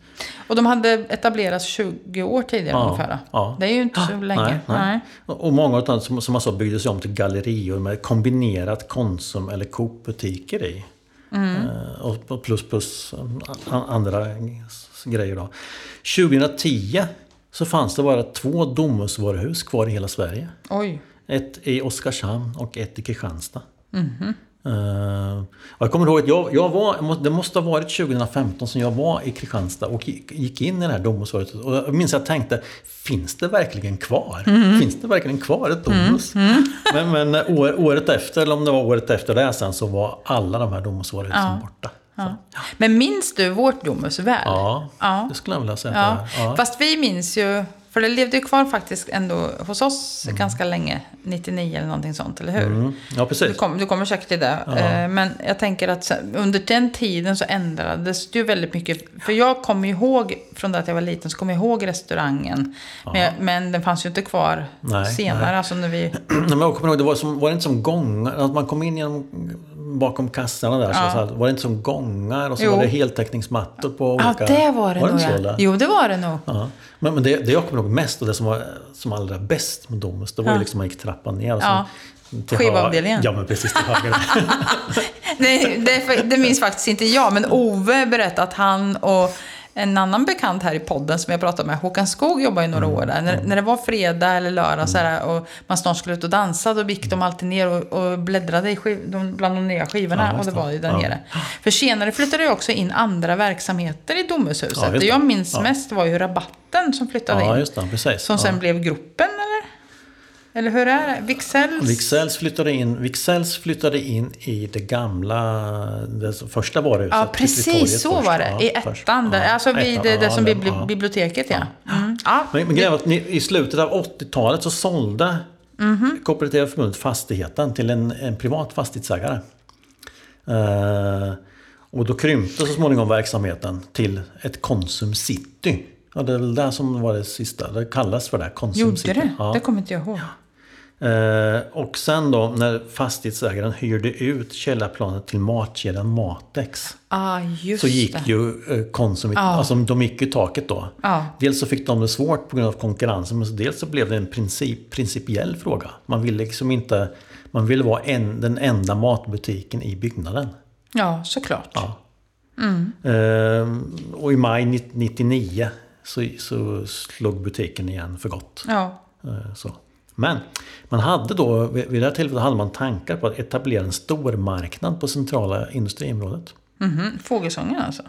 [SPEAKER 1] Och de hade etablerats 20 år tidigare
[SPEAKER 2] Ja,
[SPEAKER 1] ungefär.
[SPEAKER 2] ja.
[SPEAKER 1] Det är ju inte så länge.
[SPEAKER 2] Nej, nej. Och och många av dem som, som man sa byggdes om till gallerior med kombinerat Konsum eller Coop-butiker i.
[SPEAKER 1] Mm.
[SPEAKER 2] Eh, och plus plus eh, andra grejer då. 2010 så fanns det bara två Domusvaruhus kvar i hela Sverige.
[SPEAKER 1] Oj.
[SPEAKER 2] Ett i Oskarshamn och ett i Kristianstad.
[SPEAKER 1] Mhm.
[SPEAKER 2] Eh, jag kommer ihåg att jag, jag var, det måste ha varit 2015 som jag var i Kristianstad och gick, in i det här Domusåret. Och jag minns att jag tänkte, finns det verkligen kvar?
[SPEAKER 1] Mm.
[SPEAKER 2] Finns det verkligen kvar ett Domus? Men, men eh, år, året efter, eller om det var året efter det sen, så var alla de här Domusåren liksom borta. Så,
[SPEAKER 1] Men minns du vårt Domus väl?
[SPEAKER 2] ja,
[SPEAKER 1] Ja.
[SPEAKER 2] det skulle jag vilja säga.
[SPEAKER 1] Ja.
[SPEAKER 2] Ja.
[SPEAKER 1] Fast vi minns ju, för det levde ju kvar faktiskt ändå hos oss
[SPEAKER 2] Mm.
[SPEAKER 1] ganska länge. 99 eller någonting sånt, eller hur?
[SPEAKER 2] Mm. ja,
[SPEAKER 1] Du,
[SPEAKER 2] precis.
[SPEAKER 1] kom, du kommer säkert till det. Eh, Men jag tänker att så- under den tiden så ändrades det ju väldigt mycket. För jag kommer ihåg, från det att jag var liten, så kommer jag ihåg restaurangen. Men, jag, men den fanns ju inte kvar
[SPEAKER 2] Nej,
[SPEAKER 1] senare.
[SPEAKER 2] nej.
[SPEAKER 1] Alltså när vi...
[SPEAKER 2] Men jag kommer ihåg, det var, som, var det inte som gångar? Att man kom in genom, bakom kassarna där. Så,
[SPEAKER 1] Ja.
[SPEAKER 2] så här, var det inte som gångar? Och så
[SPEAKER 1] Jo.
[SPEAKER 2] var det heltäckningsmattor på
[SPEAKER 1] Ja,
[SPEAKER 2] olika...
[SPEAKER 1] det var det
[SPEAKER 2] var
[SPEAKER 1] nog
[SPEAKER 2] inte så,
[SPEAKER 1] ja. Jo, det var det nog.
[SPEAKER 2] Ja. Men, men det, det jag kommer ihåg mest och det som var som allra bäst med Domus, det var ju
[SPEAKER 1] Ja.
[SPEAKER 2] liksom man gick trappan ner. Och
[SPEAKER 1] Ja.
[SPEAKER 2] så, till
[SPEAKER 1] Skivavdelningen.
[SPEAKER 2] Ja, men precis till höger.
[SPEAKER 1] Det, det, det minns faktiskt inte jag, men Ove berättade att han och en annan bekant här i podden som jag pratade med, Håkan Skog, jobbar ju några
[SPEAKER 2] Mm.
[SPEAKER 1] år där. När, när det var fredag eller lördag så här, och man snart skulle ut och dansa, då gick de alltid ner och, och bläddrade i skiv, de, bland de nya skivorna.
[SPEAKER 2] Ja,
[SPEAKER 1] och det var ju där.
[SPEAKER 2] Ja.
[SPEAKER 1] nere. För senare flyttade det också in andra verksamheter i Domushuset.
[SPEAKER 2] Ja,
[SPEAKER 1] det
[SPEAKER 2] det.
[SPEAKER 1] jag minns mest var ju Rabatten som flyttade in. Som sen blev gruppen, eller? Hur är det? Wixells?
[SPEAKER 2] Wixells flyttade, in, Wixells flyttade in i det gamla, det första varuhuset.
[SPEAKER 1] Ja, precis så
[SPEAKER 2] först.
[SPEAKER 1] var det. I ettan, där,
[SPEAKER 2] Ja,
[SPEAKER 1] alltså vid
[SPEAKER 2] ettan,
[SPEAKER 1] det, det
[SPEAKER 2] ja,
[SPEAKER 1] som bibli
[SPEAKER 2] ja.
[SPEAKER 1] biblioteket, ja. Mm. ja.
[SPEAKER 2] Men, men grejen var att ni, i slutet av 80-talet så sålde
[SPEAKER 1] Mhm.
[SPEAKER 2] Kooperativa förbundet fastigheten till en, en privat fastighetsägare. Eh, och då krympte så småningom verksamheten till ett Konsum City. Ja, det är väl det som var det sista. Det kallas för det, Konsum
[SPEAKER 1] Gjorde
[SPEAKER 2] City.
[SPEAKER 1] det?
[SPEAKER 2] Ja.
[SPEAKER 1] Det kommer inte jag ihåg.
[SPEAKER 2] Eh, och sen då när fastighetsägaren hyrde ut källarplanet till matkedjan Matex.
[SPEAKER 1] Ah,
[SPEAKER 2] Så gick
[SPEAKER 1] det.
[SPEAKER 2] ju eh, Konsum,
[SPEAKER 1] Ja.
[SPEAKER 2] alltså de gick i taket då.
[SPEAKER 1] Ja.
[SPEAKER 2] Dels så fick de det svårt på grund av konkurrensen, men dels så blev det en princip, principiell fråga. Man ville liksom inte, man ville vara en, den enda matbutiken i byggnaden.
[SPEAKER 1] Ja, såklart.
[SPEAKER 2] Ja.
[SPEAKER 1] Mm.
[SPEAKER 2] Ehm, och i maj 1999 så, så slog butiken igen för gott.
[SPEAKER 1] Ja.
[SPEAKER 2] Eh, Så. Men man hade då, vid det här tillfället hade man tankar på att etablera en stormarknad på centrala industriområdet.
[SPEAKER 1] Mhm. Fågelsången alltså.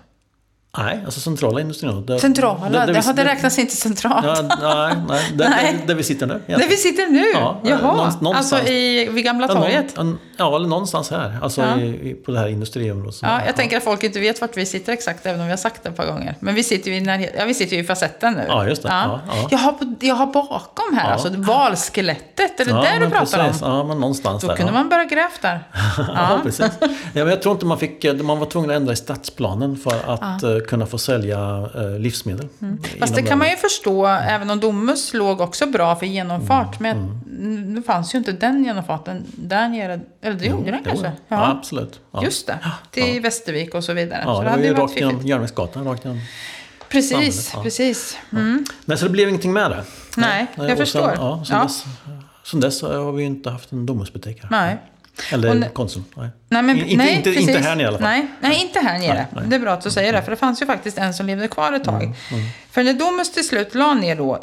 [SPEAKER 2] Nej, alltså centrala industriområdet. Där-
[SPEAKER 1] Centrala,
[SPEAKER 2] där- där
[SPEAKER 1] det,
[SPEAKER 2] vi-
[SPEAKER 1] det räknas inte centralt.
[SPEAKER 2] Ja, nej, nej, där,
[SPEAKER 1] Nej.
[SPEAKER 2] Där, där vi sitter nu.
[SPEAKER 1] Där
[SPEAKER 2] egentligen.
[SPEAKER 1] vi sitter nu?
[SPEAKER 2] Ja,
[SPEAKER 1] Jaha,
[SPEAKER 2] någonstans- någonstans.
[SPEAKER 1] alltså i, vid Gamla
[SPEAKER 2] Ja,
[SPEAKER 1] torget?
[SPEAKER 2] någon, en- ja, eller någonstans här. Alltså
[SPEAKER 1] Ja.
[SPEAKER 2] i, på det här industriområdet.
[SPEAKER 1] Ja, jag tänker att folk inte vet vart vi sitter exakt, även om vi har sagt det ett par gånger. Men vi sitter ju i närheten. Ja, vi sitter ju i facetten nu.
[SPEAKER 2] Ja, just det. Ja, ja.
[SPEAKER 1] Jag, har, jag har bakom här,
[SPEAKER 2] Ja.
[SPEAKER 1] alltså valskelettet. Är det
[SPEAKER 2] ja,
[SPEAKER 1] det du pratar
[SPEAKER 2] precis.
[SPEAKER 1] om?
[SPEAKER 2] Ja, men någonstans
[SPEAKER 1] Då
[SPEAKER 2] där.
[SPEAKER 1] kunde
[SPEAKER 2] ja.
[SPEAKER 1] man börja gräva där.
[SPEAKER 2] Ja, precis. Ja, men jag tror inte man fick, man var tvungen att ändra i stadsplanen för att eh, kunna få sälja eh, livsmedel.
[SPEAKER 1] Fast
[SPEAKER 2] inom
[SPEAKER 1] det kan man ju förstå, även om Domus låg också bra för genomfart.
[SPEAKER 2] Mm,
[SPEAKER 1] Men nu fanns ju inte den genomfarten där nere. Eller det gjorde den kanske?
[SPEAKER 2] Ja, absolut. Ja.
[SPEAKER 1] Just det. Till Västervik och så vidare.
[SPEAKER 2] Ja,
[SPEAKER 1] så
[SPEAKER 2] det var ju rakt genom. Järnvägsgatan. Rakt genom.
[SPEAKER 1] Precis,
[SPEAKER 2] ja.
[SPEAKER 1] precis. Mm.
[SPEAKER 2] Nej, så det blev ingenting med det.
[SPEAKER 1] Nej, jag
[SPEAKER 2] och
[SPEAKER 1] förstår.
[SPEAKER 2] Sen, ja, sen,
[SPEAKER 1] Ja.
[SPEAKER 2] Dess, sen dess har vi ju inte haft en Domusbutik här.
[SPEAKER 1] Nej.
[SPEAKER 2] Eller
[SPEAKER 1] Och
[SPEAKER 2] Konsum. Nej.
[SPEAKER 1] Nej, men,
[SPEAKER 2] In- inte,
[SPEAKER 1] nej,
[SPEAKER 2] inte,
[SPEAKER 1] precis.
[SPEAKER 2] inte här nere i alla fall.
[SPEAKER 1] Nej, nej inte här nere.
[SPEAKER 2] Nej.
[SPEAKER 1] Det är bra att du säger det, för det fanns ju faktiskt en som levde kvar ett
[SPEAKER 2] Mm,
[SPEAKER 1] tag. För när Domus till slut la ner då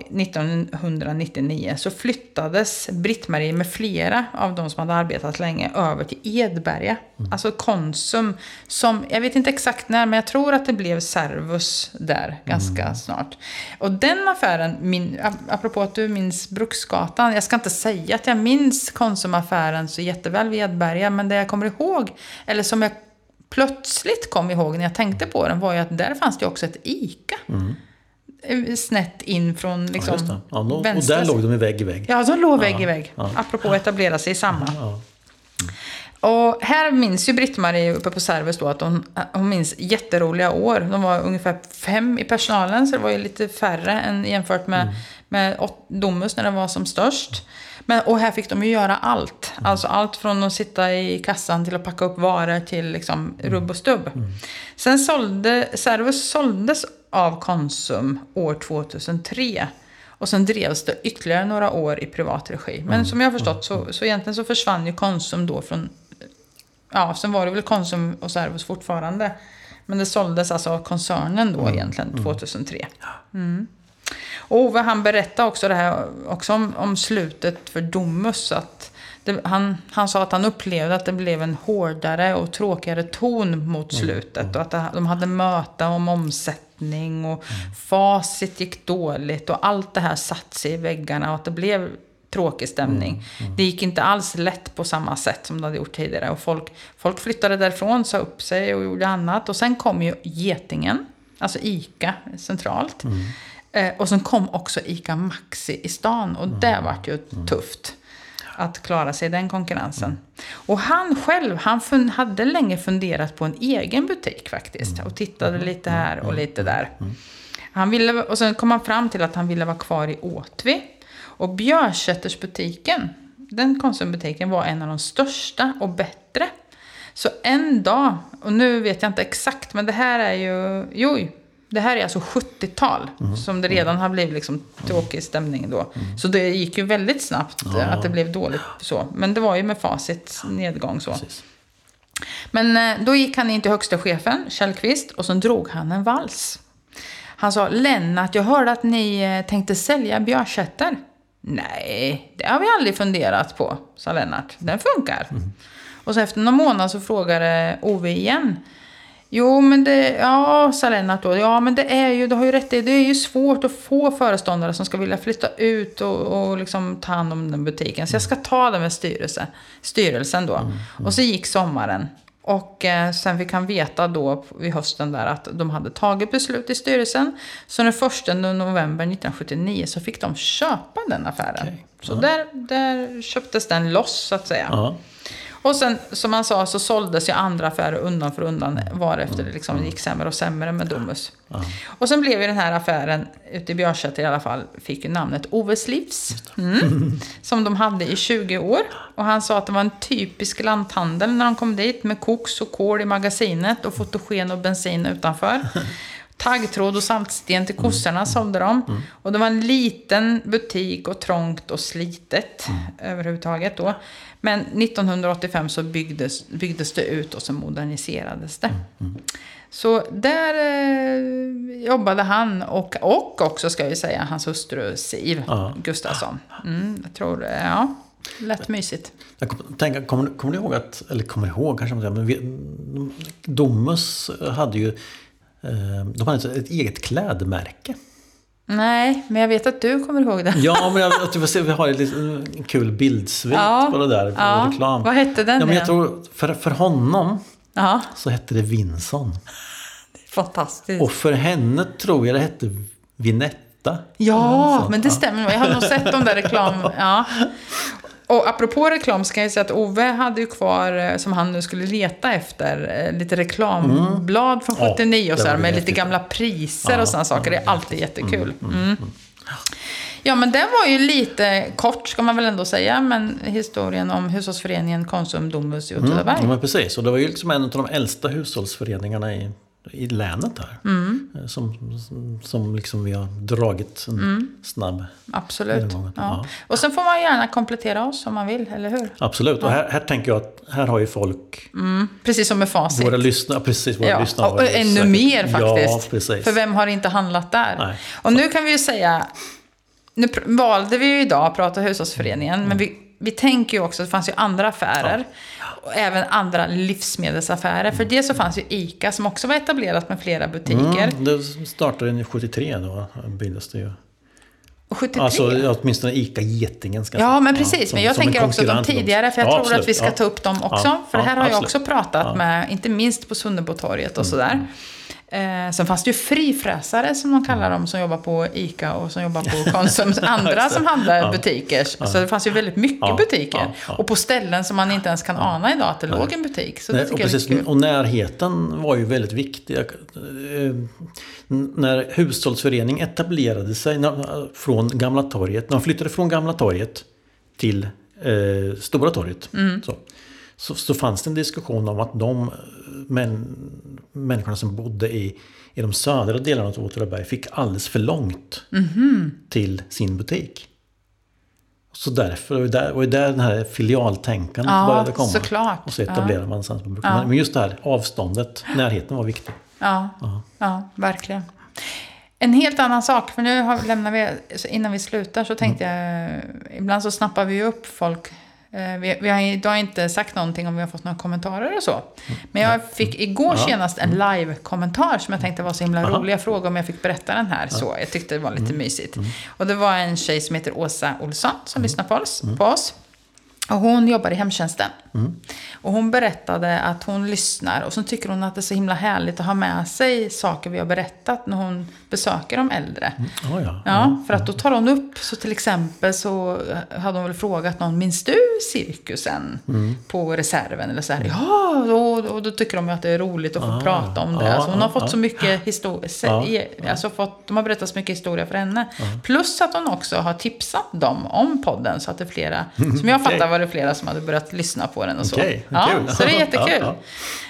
[SPEAKER 1] 1999 så flyttades Britt-Marie med flera av de som hade arbetat länge över till Edberga.
[SPEAKER 2] Mm.
[SPEAKER 1] Alltså Konsum, som, jag vet inte exakt när, men jag tror att det blev Servus där ganska
[SPEAKER 2] Mm.
[SPEAKER 1] snart. Och den affären, min, ap- apropå att du minns Bruksgatan, jag ska inte säga att jag minns Konsumaffären så jätteväl vid Edberga, men det jag kommer ihåg, eller som jag plötsligt kom ihåg när jag tänkte på den, var ju att där fanns det också ett ICA. Eh, Snett in från liksom,
[SPEAKER 2] Mm. Ja. Ja, och
[SPEAKER 1] vänstra
[SPEAKER 2] där
[SPEAKER 1] sidan.
[SPEAKER 2] låg de vägg i vägg.
[SPEAKER 1] Ja, de låg vägg i vägg.
[SPEAKER 2] ja.
[SPEAKER 1] Apropå att etablera sig i samma.
[SPEAKER 2] Ja.
[SPEAKER 1] Och här minns ju Britt-Marie uppe på Servus då att hon, hon minns jätteroliga år. De var ungefär fem i personalen, så det var ju lite färre än jämfört med, med åt- Domus när den var som störst. Men, och här fick de ju göra allt. Alltså allt från att sitta i kassan till att packa upp varor till liksom rubb och stubb. Sen sålde, Servus såldes av Konsum år 2003. Och sen drevs det ytterligare några år i privat regi. Men som jag har förstått så, så egentligen så försvann ju Konsum då från... Ja, sen var det väl Konsum och Servus fortfarande. Men det såldes alltså av koncernen då egentligen 2003. Mm. Och Ove han berättade också det här också om, om slutet för Domus. Att det, han, han sa att han upplevde att det blev en hårdare och tråkigare ton mot slutet. Och att det, de hade möte om omsättning och facit gick dåligt. Och allt det här satt sig i väggarna och att det blev tråkig stämning. Det gick inte alls lätt på samma sätt som det hade gjort tidigare. Och folk, folk flyttade därifrån, sa upp sig och gjorde annat. Och sen kom ju Getingen, alltså ICA centralt. Eh, och sen kom också ICA Maxi i stan. Och det vart ju tufft att klara sig i den konkurrensen. Och han själv, han fun- hade länge funderat på en egen butik faktiskt. Och tittade lite här och lite där. Han ville, och sen kom han fram till att han ville vara kvar i Åtvi. Och Björsättersbutiken, den konsumbutiken var en av de största och bättre. Så en dag, och nu vet jag inte exakt, men det här är ju, jo, det här är alltså 70-tal. Som det redan har blivit liksom tråkig stämning då. Så det gick ju väldigt snabbt eh, att det blev dåligt så. Men det var ju med facit nedgång så.
[SPEAKER 2] Precis.
[SPEAKER 1] Men eh, då gick han in till högsta chefen, Kjellqvist, och så drog han en vals. Han sa, Lennart, jag hörde att ni eh, tänkte sälja Björsätter. Nej, det har vi aldrig funderat på, sa Lennart. Den funkar. Och så efter någon månad så frågade Ove igen. Jo, men det, ja, sa Lennart då. Ja, men det är ju, du har ju rätt i, det är ju svårt att få föreståndare som ska vilja flytta ut och, och liksom ta hand om den butiken. Så jag ska ta det med styrelse, styrelsen då. Och så gick sommaren. Och eh, sen fick han veta då vid hösten där att de hade tagit beslut i styrelsen. Så den 1 november 1979 så fick de köpa den affären.
[SPEAKER 2] Okej.
[SPEAKER 1] Så där, där köptes den loss så att säga.
[SPEAKER 2] Ja.
[SPEAKER 1] Och sen, som han sa, så såldes ju andra affärer undan för undan varefter det liksom gick sämre och sämre med Domus. Och sen blev ju den här affären ute i Björsäter i alla fall, fick ju namnet Oves Livs. Mm, som de hade i 20 år. Och han sa att det var en typisk lanthandel när de kom dit med koks och kol i magasinet och fotogen och bensin utanför. Taggtråd och saltsten till kossorna sålde de. Och det var en liten butik och trångt och slitet överhuvudtaget då. Men 1985 så byggdes, byggdes det ut och så moderniserades det. Så där eh, jobbade han och, och också ska vi säga hans hustru Siv
[SPEAKER 2] Ja.
[SPEAKER 1] Gustafsson. Mm, jag tror, eh, ja, lätt mysigt.
[SPEAKER 2] Jag kom, tänka, kommer, kommer du ihåg att, eller kommer ihåg kanske men vi, Domus hade ju eh, de hade ett eget klädmärke.
[SPEAKER 1] Nej, men jag vet att du kommer ihåg det.
[SPEAKER 2] Ja, men jag, jag tror vi- har lite, en kul bildsvit
[SPEAKER 1] Ja.
[SPEAKER 2] på det där. På
[SPEAKER 1] Ja.
[SPEAKER 2] reklam.
[SPEAKER 1] Vad hette den
[SPEAKER 2] Ja, men jag tror, för, för honom
[SPEAKER 1] Ja,
[SPEAKER 2] så hette det Vinson.
[SPEAKER 1] fantastiskt.
[SPEAKER 2] Och för henne tror jag det hette Vinetta.
[SPEAKER 1] Ja, men det stämmer. Jag har nog sett de där reklam... Ja. Och apropå reklam så kan jag säga att Ove hade ju kvar, eh, som han nu skulle leta efter, eh, lite reklamblad från
[SPEAKER 2] Ja,
[SPEAKER 1] 79 och så här, med lite gamla priser
[SPEAKER 2] Ja,
[SPEAKER 1] och sådana saker. Det är alltid jättekul. Mm. Ja, men den var ju lite kort, ska man väl ändå säga, men historien om hushållsföreningen Konsum Domus i Åtvidaberg.
[SPEAKER 2] Ja, men precis. Och det var ju liksom en av de äldsta hushållsföreningarna i, i länet här.
[SPEAKER 1] Mm.
[SPEAKER 2] Eh, Som, som, som liksom vi har dragit en snabb...
[SPEAKER 1] Absolut. Ja.
[SPEAKER 2] ja.
[SPEAKER 1] Och sen får man gärna komplettera oss om man vill, eller hur?
[SPEAKER 2] Absolut. Och här, här tänker jag att här har ju folk,
[SPEAKER 1] Precis som med facit.
[SPEAKER 2] våra lyssnare, precis våra
[SPEAKER 1] Ja,
[SPEAKER 2] lyssnare.
[SPEAKER 1] och ännu
[SPEAKER 2] säkert-
[SPEAKER 1] mer faktiskt.
[SPEAKER 2] Ja, precis.
[SPEAKER 1] För vem har inte handlat där?
[SPEAKER 2] Nej.
[SPEAKER 1] Och nu kan vi ju säga, nu valde vi ju idag att prata hushållsföreningen,
[SPEAKER 2] Mm.
[SPEAKER 1] men vi, vi tänker ju också att det fanns ju andra affärer. Och även andra livsmedelsaffärer. För det så fanns ju ICA som också var etablerat med flera butiker.
[SPEAKER 2] Mm, det startade 73 då, byggdes det ju.
[SPEAKER 1] Och 73.
[SPEAKER 2] Alltså ja, åtminstone ICA Getingen ska
[SPEAKER 1] Ja, men precis.
[SPEAKER 2] som-
[SPEAKER 1] men jag tänker också de tidigare, för jag
[SPEAKER 2] Ja,
[SPEAKER 1] tror
[SPEAKER 2] absolut.
[SPEAKER 1] att vi ska
[SPEAKER 2] Ja.
[SPEAKER 1] ta upp dem också.
[SPEAKER 2] Ja,
[SPEAKER 1] för det här
[SPEAKER 2] ja,
[SPEAKER 1] har jag också pratat
[SPEAKER 2] Ja.
[SPEAKER 1] med, inte minst på Sunnebotorget och
[SPEAKER 2] Mm.
[SPEAKER 1] Eh, sen fanns det ju frifräsare som de kallar dem, som jobbar på ICA och som jobbar på Konsum. Andra som
[SPEAKER 2] Ja.
[SPEAKER 1] butiker. Så det fanns ju väldigt mycket
[SPEAKER 2] Ja,
[SPEAKER 1] butiker.
[SPEAKER 2] ja.
[SPEAKER 1] Och på ställen som man inte ens kan ana idag att det låg en butik. Så det
[SPEAKER 2] Nej, och,
[SPEAKER 1] tycker är
[SPEAKER 2] precis, och närheten var ju väldigt viktig. Eh, När hushållsförening etablerade sig från Gamla torget, när de flyttade från Gamla torget till eh, Stora torget.
[SPEAKER 1] Mm.
[SPEAKER 2] Så, så, så fanns det en diskussion om att de eh, män, människorna som bodde i, i de södra delarna av Åtvidaberg fick alldeles för långt
[SPEAKER 1] Mhm.
[SPEAKER 2] till sin butik. Så därför det där, det där den här filialtänkandet
[SPEAKER 1] Ja,
[SPEAKER 2] började komma.
[SPEAKER 1] såklart.
[SPEAKER 2] Och så etablerade man sen på.
[SPEAKER 1] Ja.
[SPEAKER 2] Men just det här avståndet, närheten var viktig.
[SPEAKER 1] Ja, ja, verkligen. En helt annan sak, för nu har, lämnar vi, innan vi slutar så tänkte jag, ibland så snappar vi upp folk Vi, vi har idag inte sagt någonting om vi har fått några kommentarer och så. Men jag fick igår
[SPEAKER 2] Ja.
[SPEAKER 1] senast en live-kommentar som jag tänkte var så himla
[SPEAKER 2] Aha.
[SPEAKER 1] rolig. Jag frågade om jag fick berätta den här. Så jag tyckte det var lite mysigt. Och det var en tjej som heter Åsa Olsson som lyssnar på oss. På oss. Och hon jobbar i hemtjänsten. Och hon berättade att hon lyssnar och så tycker hon att det är så himla härligt att ha med sig saker vi har berättat när hon besöker de äldre.
[SPEAKER 2] Ja, ja.
[SPEAKER 1] Ja, för att då tar hon upp, så till exempel så hade hon väl frågat någon, minns du cirkusen på reserven? Eller så här, ja, och, och då tycker de att det är roligt att få
[SPEAKER 2] Ah,
[SPEAKER 1] prata om det.
[SPEAKER 2] ja,
[SPEAKER 1] Alltså hon har
[SPEAKER 2] ja,
[SPEAKER 1] fått så mycket historia, alltså fått, de har berättat så mycket historia för henne. Plus att hon också har tipsat dem om podden, så att det är flera, som jag fattar. Var det flera som hade börjat lyssna på den och så.
[SPEAKER 2] Okej,
[SPEAKER 1] ja,
[SPEAKER 2] kul.
[SPEAKER 1] så det är jättekul.
[SPEAKER 2] Ja,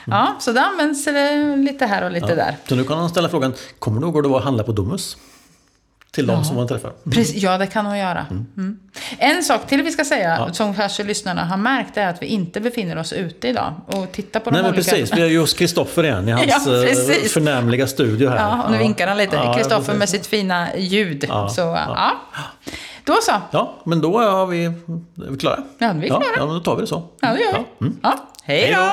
[SPEAKER 1] Ja, så det används det lite här och lite där.
[SPEAKER 2] Så nu kan han ställa frågan, kommer du ihåg var att handla på Domus? Till de som man träffar.
[SPEAKER 1] Precis, ja, det kan hon göra. Mm. En sak till vi ska säga, som kanske lyssnarna har märkt, är att vi inte befinner oss ute idag och tittar på de
[SPEAKER 2] Nej men
[SPEAKER 1] olika...
[SPEAKER 2] precis, vi är ju hos Kristoffer igen i hans eh, förnämliga studio här.
[SPEAKER 1] Ja, och nu vinkar han lite. Kristoffer med sitt fina ljud. Så, ja. Då så.
[SPEAKER 2] Ja, men då är vi, är vi klara.
[SPEAKER 1] Ja, vi är klara.
[SPEAKER 2] ja, men då tar vi det så.
[SPEAKER 1] Ja, det gör vi.
[SPEAKER 2] Ja, mm.
[SPEAKER 1] Ja. Hej
[SPEAKER 2] då.